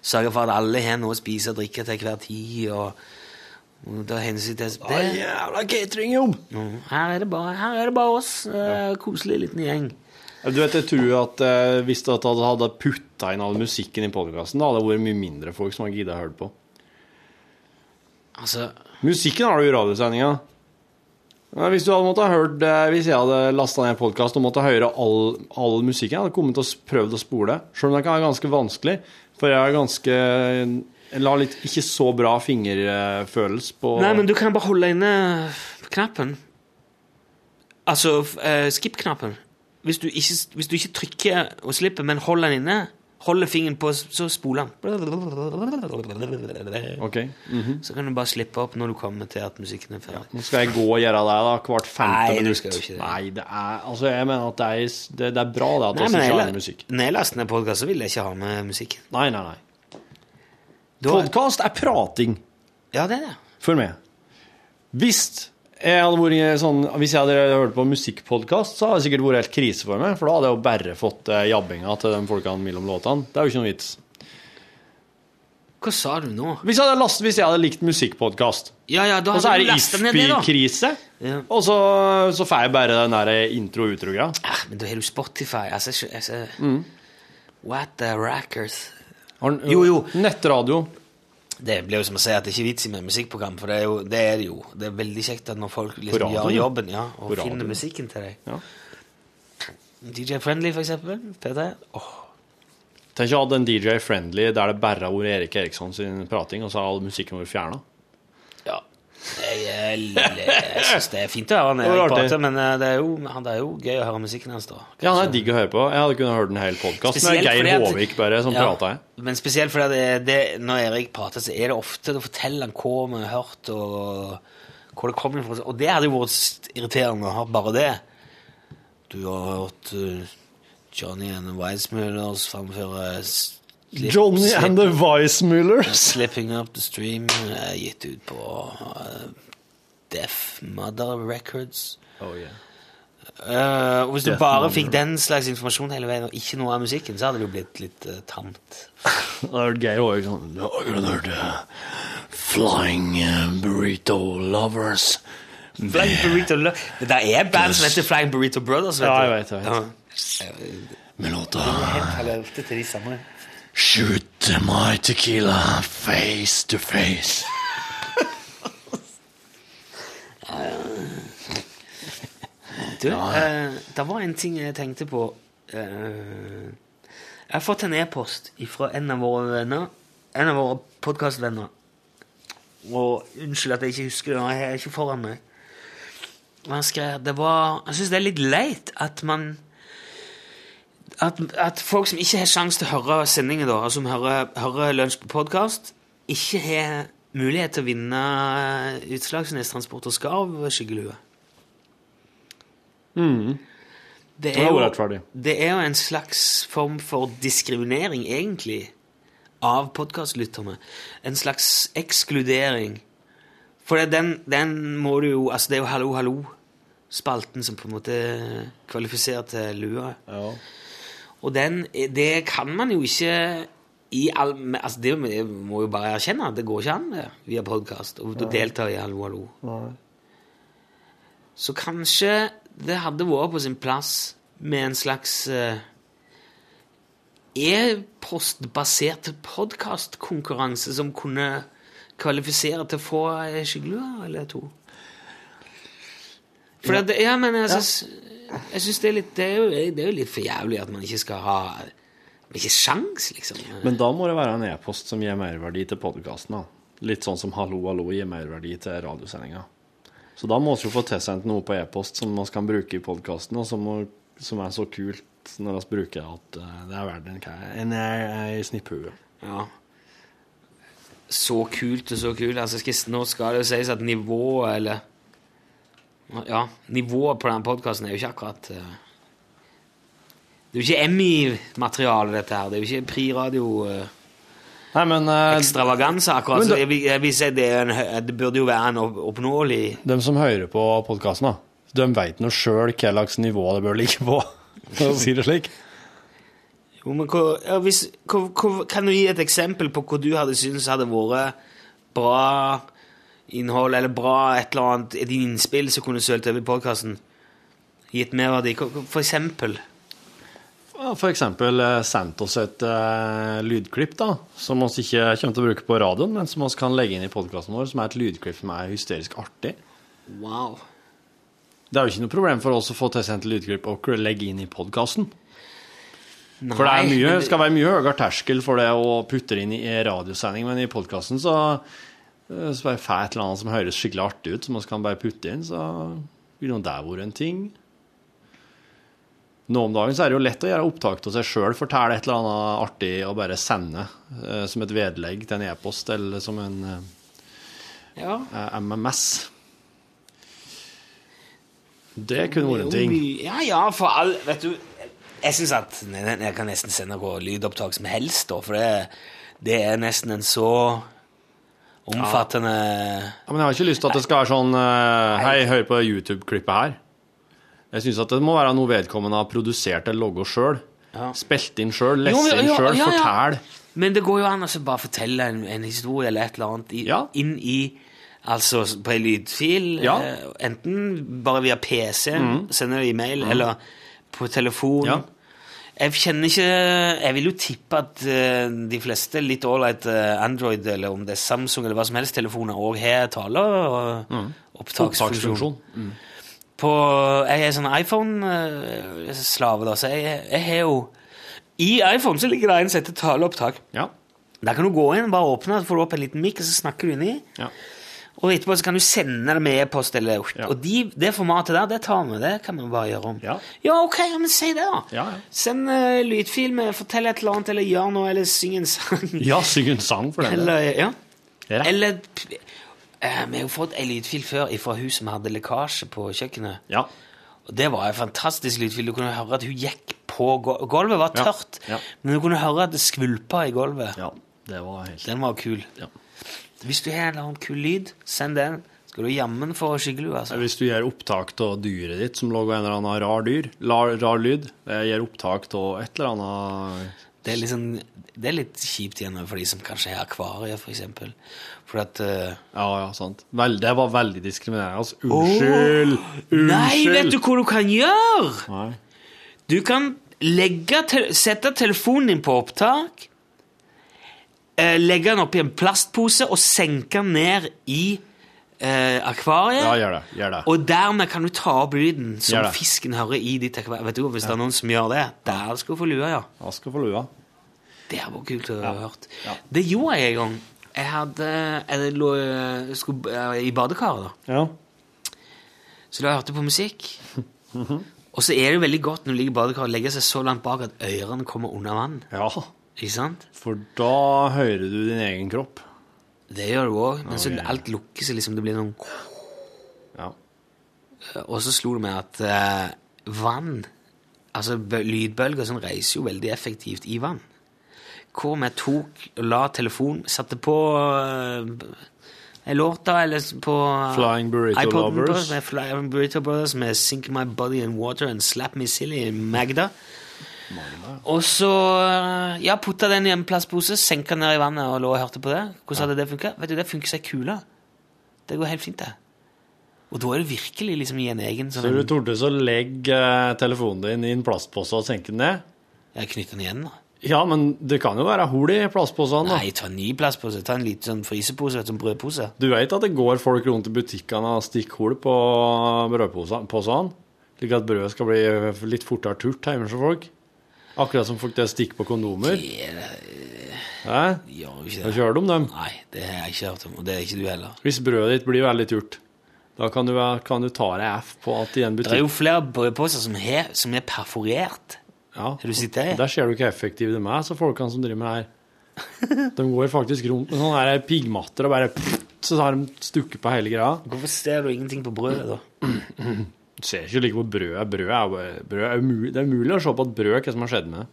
sørge for at alle har noe å spise og drikke til hver tid, og, ta hensyn til det. jævla cateringjobb! Mm, Her er det bare, her er det bare oss. eh, Koselig liten gjeng. Du vet, jeg tror at eh, Hvis du hadde putta inn all musikken i podkasten, hadde det vært mye mindre folk som hadde giddet å høre på. Altså Musikken har du i radiosendinga. Men Hvis du hadde måttet hørt det Hvis jeg hadde lasta ned en podkast og måtte høre all, all musikken, jeg hadde kommet og prøvd å spole. Selv om det kan være ganske vanskelig, for jeg er ganske Jeg lar litt ikke så bra fingerfølelse på Nei, men du kan bare holde inne knappen. Altså eh, skip-knappen. Hvis, hvis du ikke trykker og slipper, men holder den inne, holder fingeren på, så spoler den. Mm -hmm. Så kan du bare slippe opp når du kommer til at musikken er ferdig. Nå skal jeg gå og gjøre det da, hvert femte Nei, minutt. det. Nei, det er Altså, jeg mener at det er, det, det er bra det at Nei, ikke har musikk. når jeg laster ned podkast, så vil jeg ikke ha med musikk. Nei, nei, nei. Podkast er prating Ja, det er det. Følg med. Hvis jeg hadde vært sånn Hvis jeg hadde hørt på musikkpodkast, så hadde det sikkert vært helt krise for meg, for da hadde jeg jo bare fått eh, jabbinga til de folkene mellom låtene. Det er jo ikke noe vits. Hva sa du nå? Hvis jeg hadde, last, hvis jeg hadde likt musikkpodkast, Ja, ja, og så er det. IFPI-krise, Ja. og så, så får jeg bare den der intro-utro-greia. Ah, men da har du Spotify. Altså, jeg- altså, Mm. What the rackers? Jo, jo. Nettradio. Det blir jo som å si at det ikke er vits i med musikkprogram, for det er, jo, det er det jo. Det er veldig kjekt at når folk liksom radio, gjør jobben ja, og finner musikken til deg. Ja. DJ Friendly, for eksempel. P3. Åh, Tenk å ha hatt en DJ Friendly der det bare har vært Erik Eriksson sin prating, og så har all musikken vært fjerna. Ja. Jeg, jeg, syns det er fint å høre han Erik prate, men eh, det er, jo, det er jo gøy å høre musikken hans, da. Ja, han er digg å høre på. Jeg hadde kunnet hørt en hel podkast med Geir Håvik bare, som Ja, prata. Men spesielt fordi det, det, når Erik prater, så er det ofte Da forteller han hva vi har hørt, og hvor det kommer fra. Og det hadde jo vært irriterende å høre bare det. Du har hørt eh, Johnny and Weissmullers framføre Johnny Slip- and the Weissmullers. Slipping Up The Stream er gitt ut på uh, Deaf Mother Records. Oh, yeah. Uh, og hvis du Death bare Mother. fikk den slags informasjon hele veien, og ikke noe av musikken, så hadde det jo blitt litt uh, tamt. Hørt Geir Håvik sånn Nå har du hørt Flying Burrito Lovers. Flying Burrito Lo- Det der er band som heter Flying Burrito Brothers. Vet Ja, jeg vet, jeg vet. Ja. Med låta Helt til de samme. Shoot my tequila face to face. Du, eh, det var en ting jeg tenkte på eh, Jeg har fått en e-post fra en av våre venner. En av våre podkastvenner. Og unnskyld at jeg ikke husker det, jeg er ikke foran meg. Han skrev det var, Jeg syns det er litt leit at man at, at folk som ikke har sjanse til å høre sendingen, da, og som hører, hører Lunsj på podkast, ikke har mulighet til å vinne Utslagsnes Transport og Skarv-skyggelue. Mm. Det er, jo, det er jo en slags form for diskriminering, egentlig, av podkastlytterne. En slags ekskludering. For det, den, den må du jo Altså, det er jo Hallo, hallo-spalten som på en måte kvalifiserer til lua. Og den, det kan man jo ikke i all, altså det må jo bare erkjenne at det går ikke an det, via podkast å delta i Hallo, hallo. Så kanskje det hadde vært på sin plass med en slags eh, e-postbasert podkastkonkurranse som kunne kvalifisere til å få ei skyggelue eller to. For det, ja, men jeg syns, jeg synes det, er litt, det, er jo, det er jo litt for jævlig at man ikke skal ha Ikke sjans, liksom. Men da må det være en e-post som gir merverdi til podkasten. Litt sånn som Hallo, hallo gir merverdi til radiosendinga. Så da må vi jo få tilsendt noe på e-post som vi kan bruke i podkasten, og som, må- som er så kult når vi bruker at eh, det er verdt en, en, en snipphue. Ja. Så kult og så kult. Altså, skal, nå skal det jo sies at nivået, eller Ja, nivået på den podkasten er jo ikke akkurat eh, Det er jo ikke Emmy-materiale, dette her. Det er jo ikke priradio uh, Nei, men uh, ekstravaganse, akkurat. men Så da- jeg, jeg vil si det, en, det burde jo være en oppnåelig De som hører på podkasten, de veit nå sjøl hva slags nivå det bør ligge på, (laughs) for å si det slik. Jo, men hva, ja, hvis, hva, hva, Kan du gi et eksempel på hva du hadde syntes hadde vært bra innhold, eller bra et eller annet et innspill som kunne sølt over i podkasten? Gitt merverdi? For eksempel? For eksempel eh, sendt oss et uh, lydklipp da, som vi ikke kommer til å bruke på radioen, men som vi kan legge inn i podkasten vår, som er et lydklipp som er hysterisk artig. Wow. Det er jo ikke noe problem for oss å få tilsendt lydklipp og legge inn i podkasten. For det mye, skal være mye høyere terskel for det å putte det inn i radiosending, men i podkasten så så bare får et eller annet som høres skikkelig artig ut, som vi kan bare putte inn, så vil nå det vært en ting. Nå om dagen så er det jo lett å gjøre opptak av seg sjøl, fortelle et eller annet artig og bare sende eh, som et vedlegg til en e-post eller som en eh, Ja. eh, MMS. Det kunne vært en ting. Ja, ja, for all Vet du, jeg syns at jeg kan nesten sende noe lydopptak som helst, da, for det, det er nesten en så omfattende Ja, men jeg har ikke lyst til at det skal være sånn eh, Hei, hør på YouTube-klippet her. Jeg syns at det må være noe vedkommende har produsert eller logga sjøl. Ja. Spilt inn sjøl, lest inn sjøl, ja, fortell. Men det går jo an å bare fortelle en, en historie eller et eller annet i, inn i Altså på en lydfil, eh, enten bare via PC, mm. sende det i mail, mm. eller på telefon. Jeg kjenner ikke Jeg vil jo tippe at eh, de fleste litt ålreit uh, Android, eller om det er Samsung eller hva som helst, telefoner òg har taler og mm. opptaksfunksjon. Mm. På, jeg er sånn iPhone-slave, da, så jeg, jeg har jo I iPhone så ligger det en som heter taleopptak. Ja. Der kan du gå inn, bare åpne, så får du opp en liten mic, og så snakker du inni. Ja. Og etterpå så kan du sende det med e-post. eller Og de, det formatet der, det tar vi. Det kan vi bare gjøre om. Ja. ok, ja, men si det, da. Send uh, lydfil med 'fortell et eller annet', eller 'gjør noe', eller 'syng en sang'. Ja, syng en sang for den. Eller, ja. Rett. Eller uh, Vi har jo fått ei lydfil før fra hun som hadde lekkasje på kjøkkenet. Ja. Og Det var en fantastisk lydfil. Du kunne høre at hun gikk på gul- Gulvet var tørt, Ja. men du kunne høre at det skvulpa i gulvet. Ja, det var helt Den var kul. Hvis du har en eller annen kul lyd, send den. Skal du jammen få skyggelue, altså. Hvis du gjør opptak av dyret ditt som lager en eller annen rar dyr, rar, rar lyd, gjør opptak av et eller annet Det er, liksom, det er litt kjipt igjen for de som kanskje har akvarier, for eksempel. For at eh, Ja, ja, sant. Vel, det var veldig diskriminerende. Altså, unnskyld! Åh! Nei, vet du hva du kan gjøre? Nei. Du kan legge, te sette telefonen din på opptak, eh, legge den oppi en plastpose og senke den ned i eh, akvariet. Ja, gjør det. Gjør det. Og dermed kan du ta opp lyden som fisken hører i ditt akvarium. Vet du, Hvis det er noen som gjør det, der skal du få lua, ja. Da skal få lua. Det hadde vært kult å ha hørt. Det gjorde jeg en gang. Jeg hadde Jeg lå jeg skulle, eh, i badekaret, da. Ja. Så da hørte jeg på musikk. (laughs) Og så er det jo veldig godt når du ligger i badekaret og legger seg så langt bak at ørene kommer under vann. ja. Ikke sant? For da hører du din egen kropp. Det gjør du òg. Men så alt lukker seg liksom. Det blir noen Ja. Og så slo det meg at eh, vann Altså lydbølger sånn reiser jo veldig effektivt i vann. Hvor vi tok og la telefon Satte på uh, en låt, da, eller på Flying Burrito iPoden på, Lovers. Med Flying Burrito Brothers med Sink My Body in Water and Slap Me Silly Magda. Og så eh, ja, putta den i en plastpose, senka den ned i vannet og lå og hørte på det. Hvordan hadde det funka? Vet du, det funker som ei kule. Det går helt fint, det. Og da er det virkelig liksom i en egen Så sånn du torde så legge eh, telefonen din i en plastpose og senke den ned? Jeg knytter den igjen, da. Ja, men det kan jo være hull i plastposene. Nei, ta en ny plastpose. Ta en liten sånn frysepose, sånn brødpose. Du vet at det går folk rundt i butikkene og stikker hull på brødposene? Slik at brødet skal bli litt fortere turt hjemme hos folk? Akkurat som folk det stikker på kondomer? Hæ? da kjører ikke Har det. hørt om dem? Nei, det har jeg ikke hørt om, og det er ikke du heller. Hvis brødet ditt blir veldig turt, da kan du, kan du ta deg F på at i en Det er jo flere brødposer som, he, som er perforert. ja, Har du sett det? Der ser du hvor effektive de er, så folkene som driver med det her. De går faktisk rundt med sånne piggmatter og bare Så har de stukket på hele greia. Hvorfor ser du ingenting på brødet, da? (clears throat) Du ser ikke like på brødet. Brød er, brød er umulig. Det er umulig å se på et brød hva som har skjedd med det.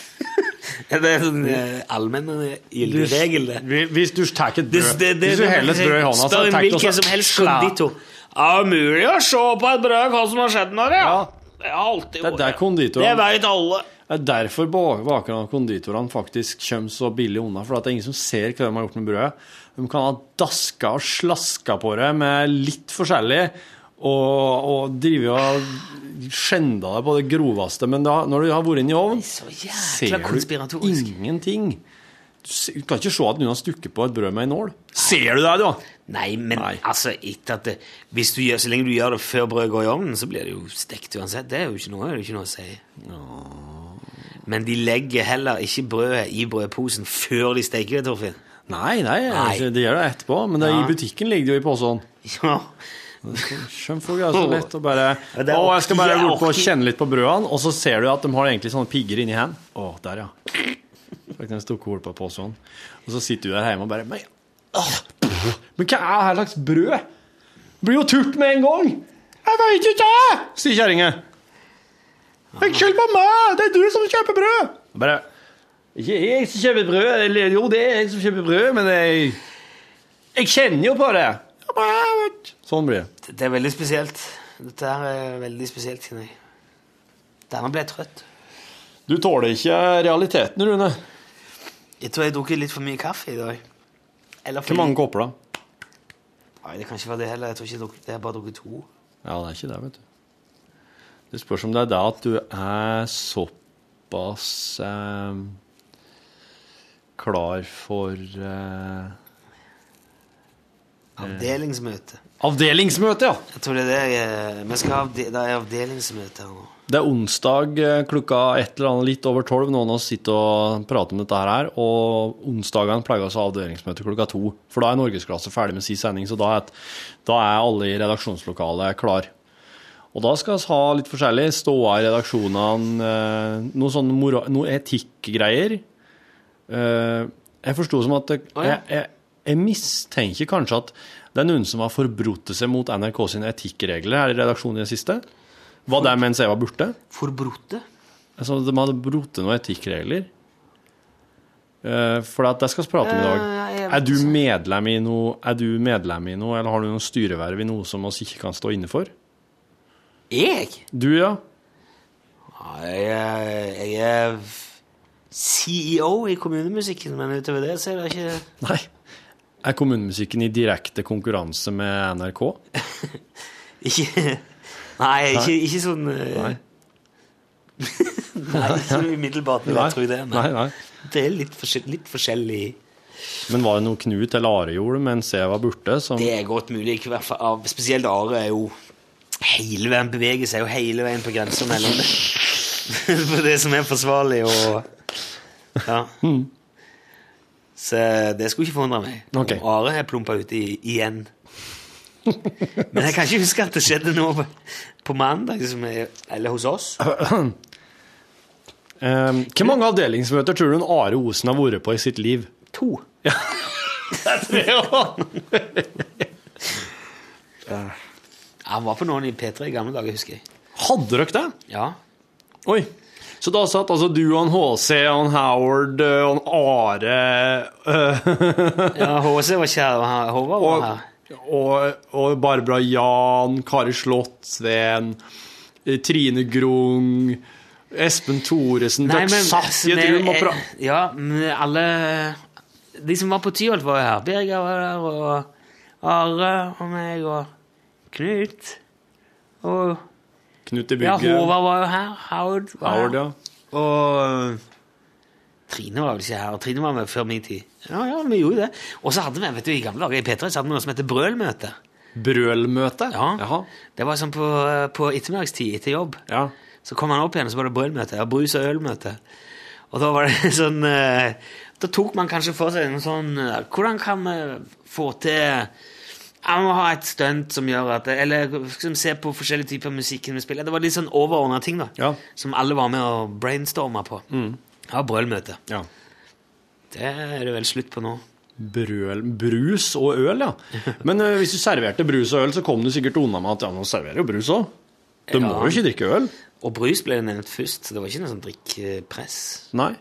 (laughs) Det er sånn eh, allmenn gyldig regel, det. Hvis du tar et brød det, det, Hvis du heller et brød i hånda, så Spør tar du hvilken som helst konditor konditor. Er umulig å se på et brød hva som har skjedd med det? Ja. Det har alltid Det er der Det vet alle. Det er derfor bakerne og konditorene faktisk kommer så billig unna. For at det er ingen som ser hva de har gjort med brødet. De kan ha daska og slaska på det med litt forskjellig. Og, og driver og skjenda deg på det groveste. Men da, når du har vært inne i ovnen, ser du ingenting. Du kan ikke se at noen har stukket på et brød med en nål. Ser du det, da? Nei, men altså, etter at det, hvis du gjør, så lenge du gjør det før brødet går i ovnen, så blir det jo stekt uansett. Det er jo ikke noe, det jo ikke noe å si. Men de legger heller ikke brødet i brødposen før de steker det, Torfinn. Nei, nei, Nei. de gjør det etterpå. Men det, Ja. i butikken ligger det jo i posen. (laughs) Ja. Folk er så lett å bare (laughs) Å, jeg skal bare gå på og kjenne litt på brødene, og så ser du at de har egentlig sånne pigger inni hendene. Å, der, ja. Fikk den hull på posen. Og så sitter du der hjemme og bare Men, åh, men hva er det slags brød? Det blir jo turt med en gang! Jeg veit ikke! sier kjerringa. Unnskyld, mamma! Det er du som kjøper brød! Bare Ikke jeg som kjøper brød. Eller jo, det er jeg som kjøper brød, men jeg Jeg kjenner jo på det. Sånn blir det. Det er veldig spesielt. Dette er veldig spesielt, kjenner jeg. Dermed ble jeg trøtt. Du tåler ikke realiteten, Rune. Jeg tror jeg drukket litt for mye kaffe i dag. Eller for Hvor mange kopper, da? Nei, det kan ikke være det heller. Jeg tror ikke jeg, drukket, jeg har bare drukket to. Ja, det er ikke det, vet du. Det spørs om det er det at du er såpass eh, klar for eh, Avdelingsmøte. Avdelingsmøte, ja! Jeg tror det er det jeg, vi skal ha avde, Det er avdelingsmøte her nå. Det er onsdag eh, klokka et eller annet litt over tolv. Noen av oss sitter og prater om dette her. Og onsdagene pleier oss å ha avdelingsmøte klokka to. For da er norgesklasse ferdig med sin sending, så da er, da er alle i redaksjonslokalet klar. Og da skal vi ha litt forskjellig. Ståa i redaksjonene, eh, noe sånn noe etikkgreier. Eh, Jeg forsto som at jeg, jeg, jeg mistenker kanskje at det er noen som har forbrutt seg mot NRK sine etikkregler her i redaksjonen i det siste. Var det mens jeg var borte? Forbrotte? Altså, de hadde brutt noen etikkregler. Eh, For det skal vi prate om i dag. Eh, Er du medlem i noe, er du medlem i noe, eller har du noe styreverv i noe som vi ikke kan stå inne for? Jeg? Du, ja. Jeg, jeg er CEO i kommunemusikken, men utover det så er det ikke Nei. Er kommunemusikken i direkte konkurranse med NRK? (laughs) Ikke Nei, ikke, ikke sånn eh, Nei. (laughs) Nei, ikke umiddelbart vil jeg tro det. Nei, nei. Det er litt, forskjell, litt forskjellig Men var det noe Knut eller Are gjorde mens jeg var borte? Som... Det er godt mulig. fall Spesielt Are er jo hele veien beveger seg jo hele veien på grensa mellom det. (laughs) Det som er forsvarlig og Ja. Så det skulle ikke forundre meg. Okay. om Are har plumpa uti igjen. (laughs) Men jeg kan ikke huske at det skjedde noe på, på mandag, er, eller hos oss. (clears throat) Um, Hvor mange avdelingsmøter tror du en Are Osen har vært på i sitt liv? To. Ja. Det er år. Han var på noen i P3 i gamle dager, husker jeg. Hadde dere det? Ja. Oi. Så da satt altså du og HC og Howard eh, og Are eh, (laughs) Ja, HC var og han- Håvard var her. og, og Barbara Jan, Kari Slottsveen, eh, Trine Grung, Espen Thoresen rom og pra... Ja, alle De som var på Tyholt, var jo her. Birger var der, og Are og meg og Knut. Og Knut i ja, bygget. Håvard var jo her. Howard var Howard, her. ja. Og Trine var vel ikke her. Trine var med før min tid. Ja, ja, vi gjorde det. Og så hadde vi vet du, i gamle dager i P3 så hadde vi noe som heter brølmøte. Brølmøte? Ja. Jaha. Det var sånn på, på ettermiddagstid etter jobb. Ja. Så kom han opp igjen, og så var det brølmøte. Ja, brus- og ølmøte. Og da var det (laughs) sånn eh, Da tok man kanskje for seg en sånn eh, Hvordan kan vi få til ja, vi må ha et stunt som gjør at Eller liksom, se på forskjellige typer musikk vi spiller. Det var litt sånn overordna ting, da. Ja. Som alle var med og brainstorma på. Ha brølmøte. ja. Det er det vel slutt på nå. Brøl, brus og øl, ja. Men uh, hvis du serverte brus og øl, så kom du sikkert unna med at ja, nå serverer jo brus òg. Du må jo ikke drikke øl. Og brus ble nevnt først, så det var ikke noe sånn drikkepress. Nei.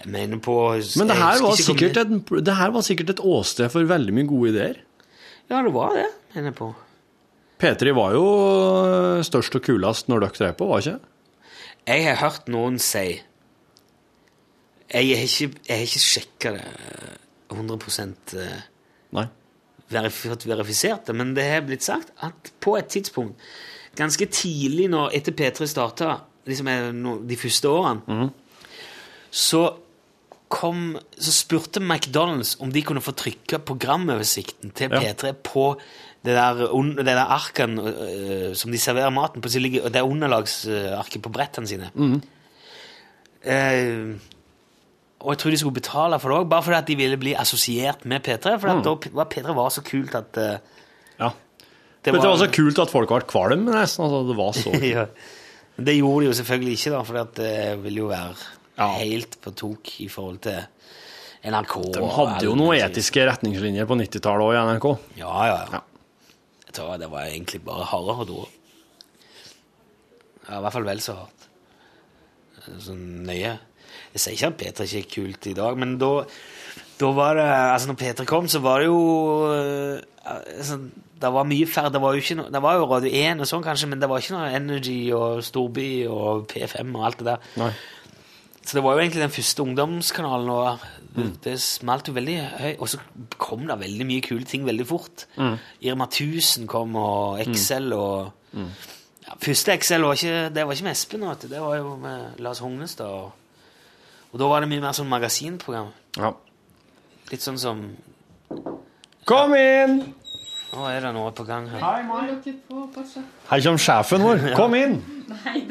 Jeg mener på Men det her, var sikkert et, det her var sikkert et åsted for veldig mye gode ideer. Ja, det var det, mener jeg på. P3 var jo eh, størst og kulest når dere drev på, var ikke? Jeg har hørt noen si Jeg har ikke, jeg har ikke sjekka det 100 eh, Nei. verif verifisert det, men det har blitt sagt at på et tidspunkt, ganske tidlig når etter P3 starta, liksom de første årene, så kom Så spurte McDonald's om de kunne få trykke programoversikten til P3 på det der, un- det der arken uh, som de serverer maten på, ligger det er underlagsarket på brettene sine. Eh, og jeg tror de skulle betale for det òg, bare fordi at de ville bli assosiert med P3. For at da P- var P3 var så kult at uh, Ja. det Det var så kult at folk ble kvalme nesten. Altså, det var så (laughs) ja. Men Det gjorde de jo selvfølgelig ikke, da, for det ville jo være Ja. helt på tok i forhold til NRK. De hadde jo noen etiske retningslinjer på 90-tallet òg i NRK. Ja, ja, ja. Ja. Jeg tror det var egentlig bare hardere da. Ja, I hvert fall vel så hardt. Sånn nøye. Jeg sier ikke at P3 ikke er kult i dag, men da, da var det Altså, når P3 kom, så var det jo øh, altså, Det var mye færre. Det var jo ikke Det var jo Radio 1 og sånn, kanskje, men det var ikke noe Energy og Storby og P5 og alt det der. Nei. Så det var jo egentlig den første ungdomskanalen, og det, det smalt jo veldig høy. Og så kom det veldig mye kule ting veldig fort. Irma 1000 kom, og Excel og ja, Første Excel var ikke, det var ikke med Espen, det var jo med Lars Hognestad. Og, og da var det mye mer sånn magasinprogram. Ja. Litt sånn som Kom inn! Nå er det noe på gang her. Hei, Mai. Her kommer sjefen vår. Kom inn!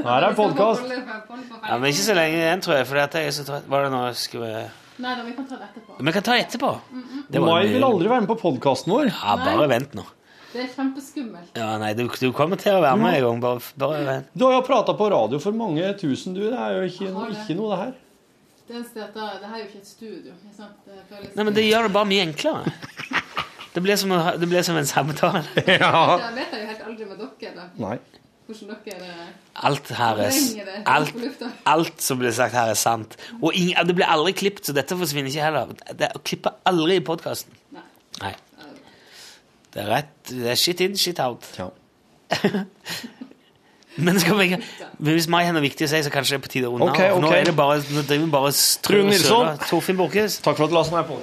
Her er podkast. Ja, Men ikke så lenge igjen, tror jeg. For jeg er så trøtt. Var det noe jeg skulle Nei da, vi kan ta det etterpå. Vi kan ta etterpå. Det etterpå Mai vil aldri være med på podkasten vår. Ja, bare vent nå. Det er kjempeskummelt. Ja, nei, du, du kommer til å være med en gang. Bare, bare vent. Du har jo prata på radio for mange tusen, du. Det er jo ikke, noe- ikke noe, det her. Det er en sted, det her er jo ikke et studio. Ikke sant? Det føles Nei, men det gjør det bare mye enklere. (laughs) Det blir som, det blir som en samtale. (laughs) Ja. Jeg vet jo helt aldri med dere, da. Nei. Hvordan dere eh, Alt her er alt, alt som blir sagt her, er sant. Og ing, det blir aldri klippet, så dette forsvinner ikke heller. Det klipper aldri i podkasten. Nei. Nei. Det er rett Det er shit in, shit out. Ja. (laughs) Men skal vi, hvis Mai har noe viktig å si, så kanskje det er på tide å runde okay, av. Nå er det bare, nå driver vi bare Trond Nilsson. Takk for at du la oss meg på.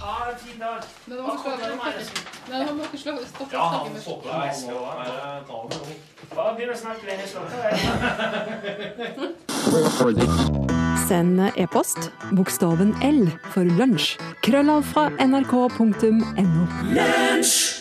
Ha en fin dag. Men da må dere slå dere Nei, da må dere slå stoppe snakke med Bare begynn å snakke. Jeg har. (laughs) Send e-post bokstaven L for lunsj. Krøllav fra nrk.no. Lunsj!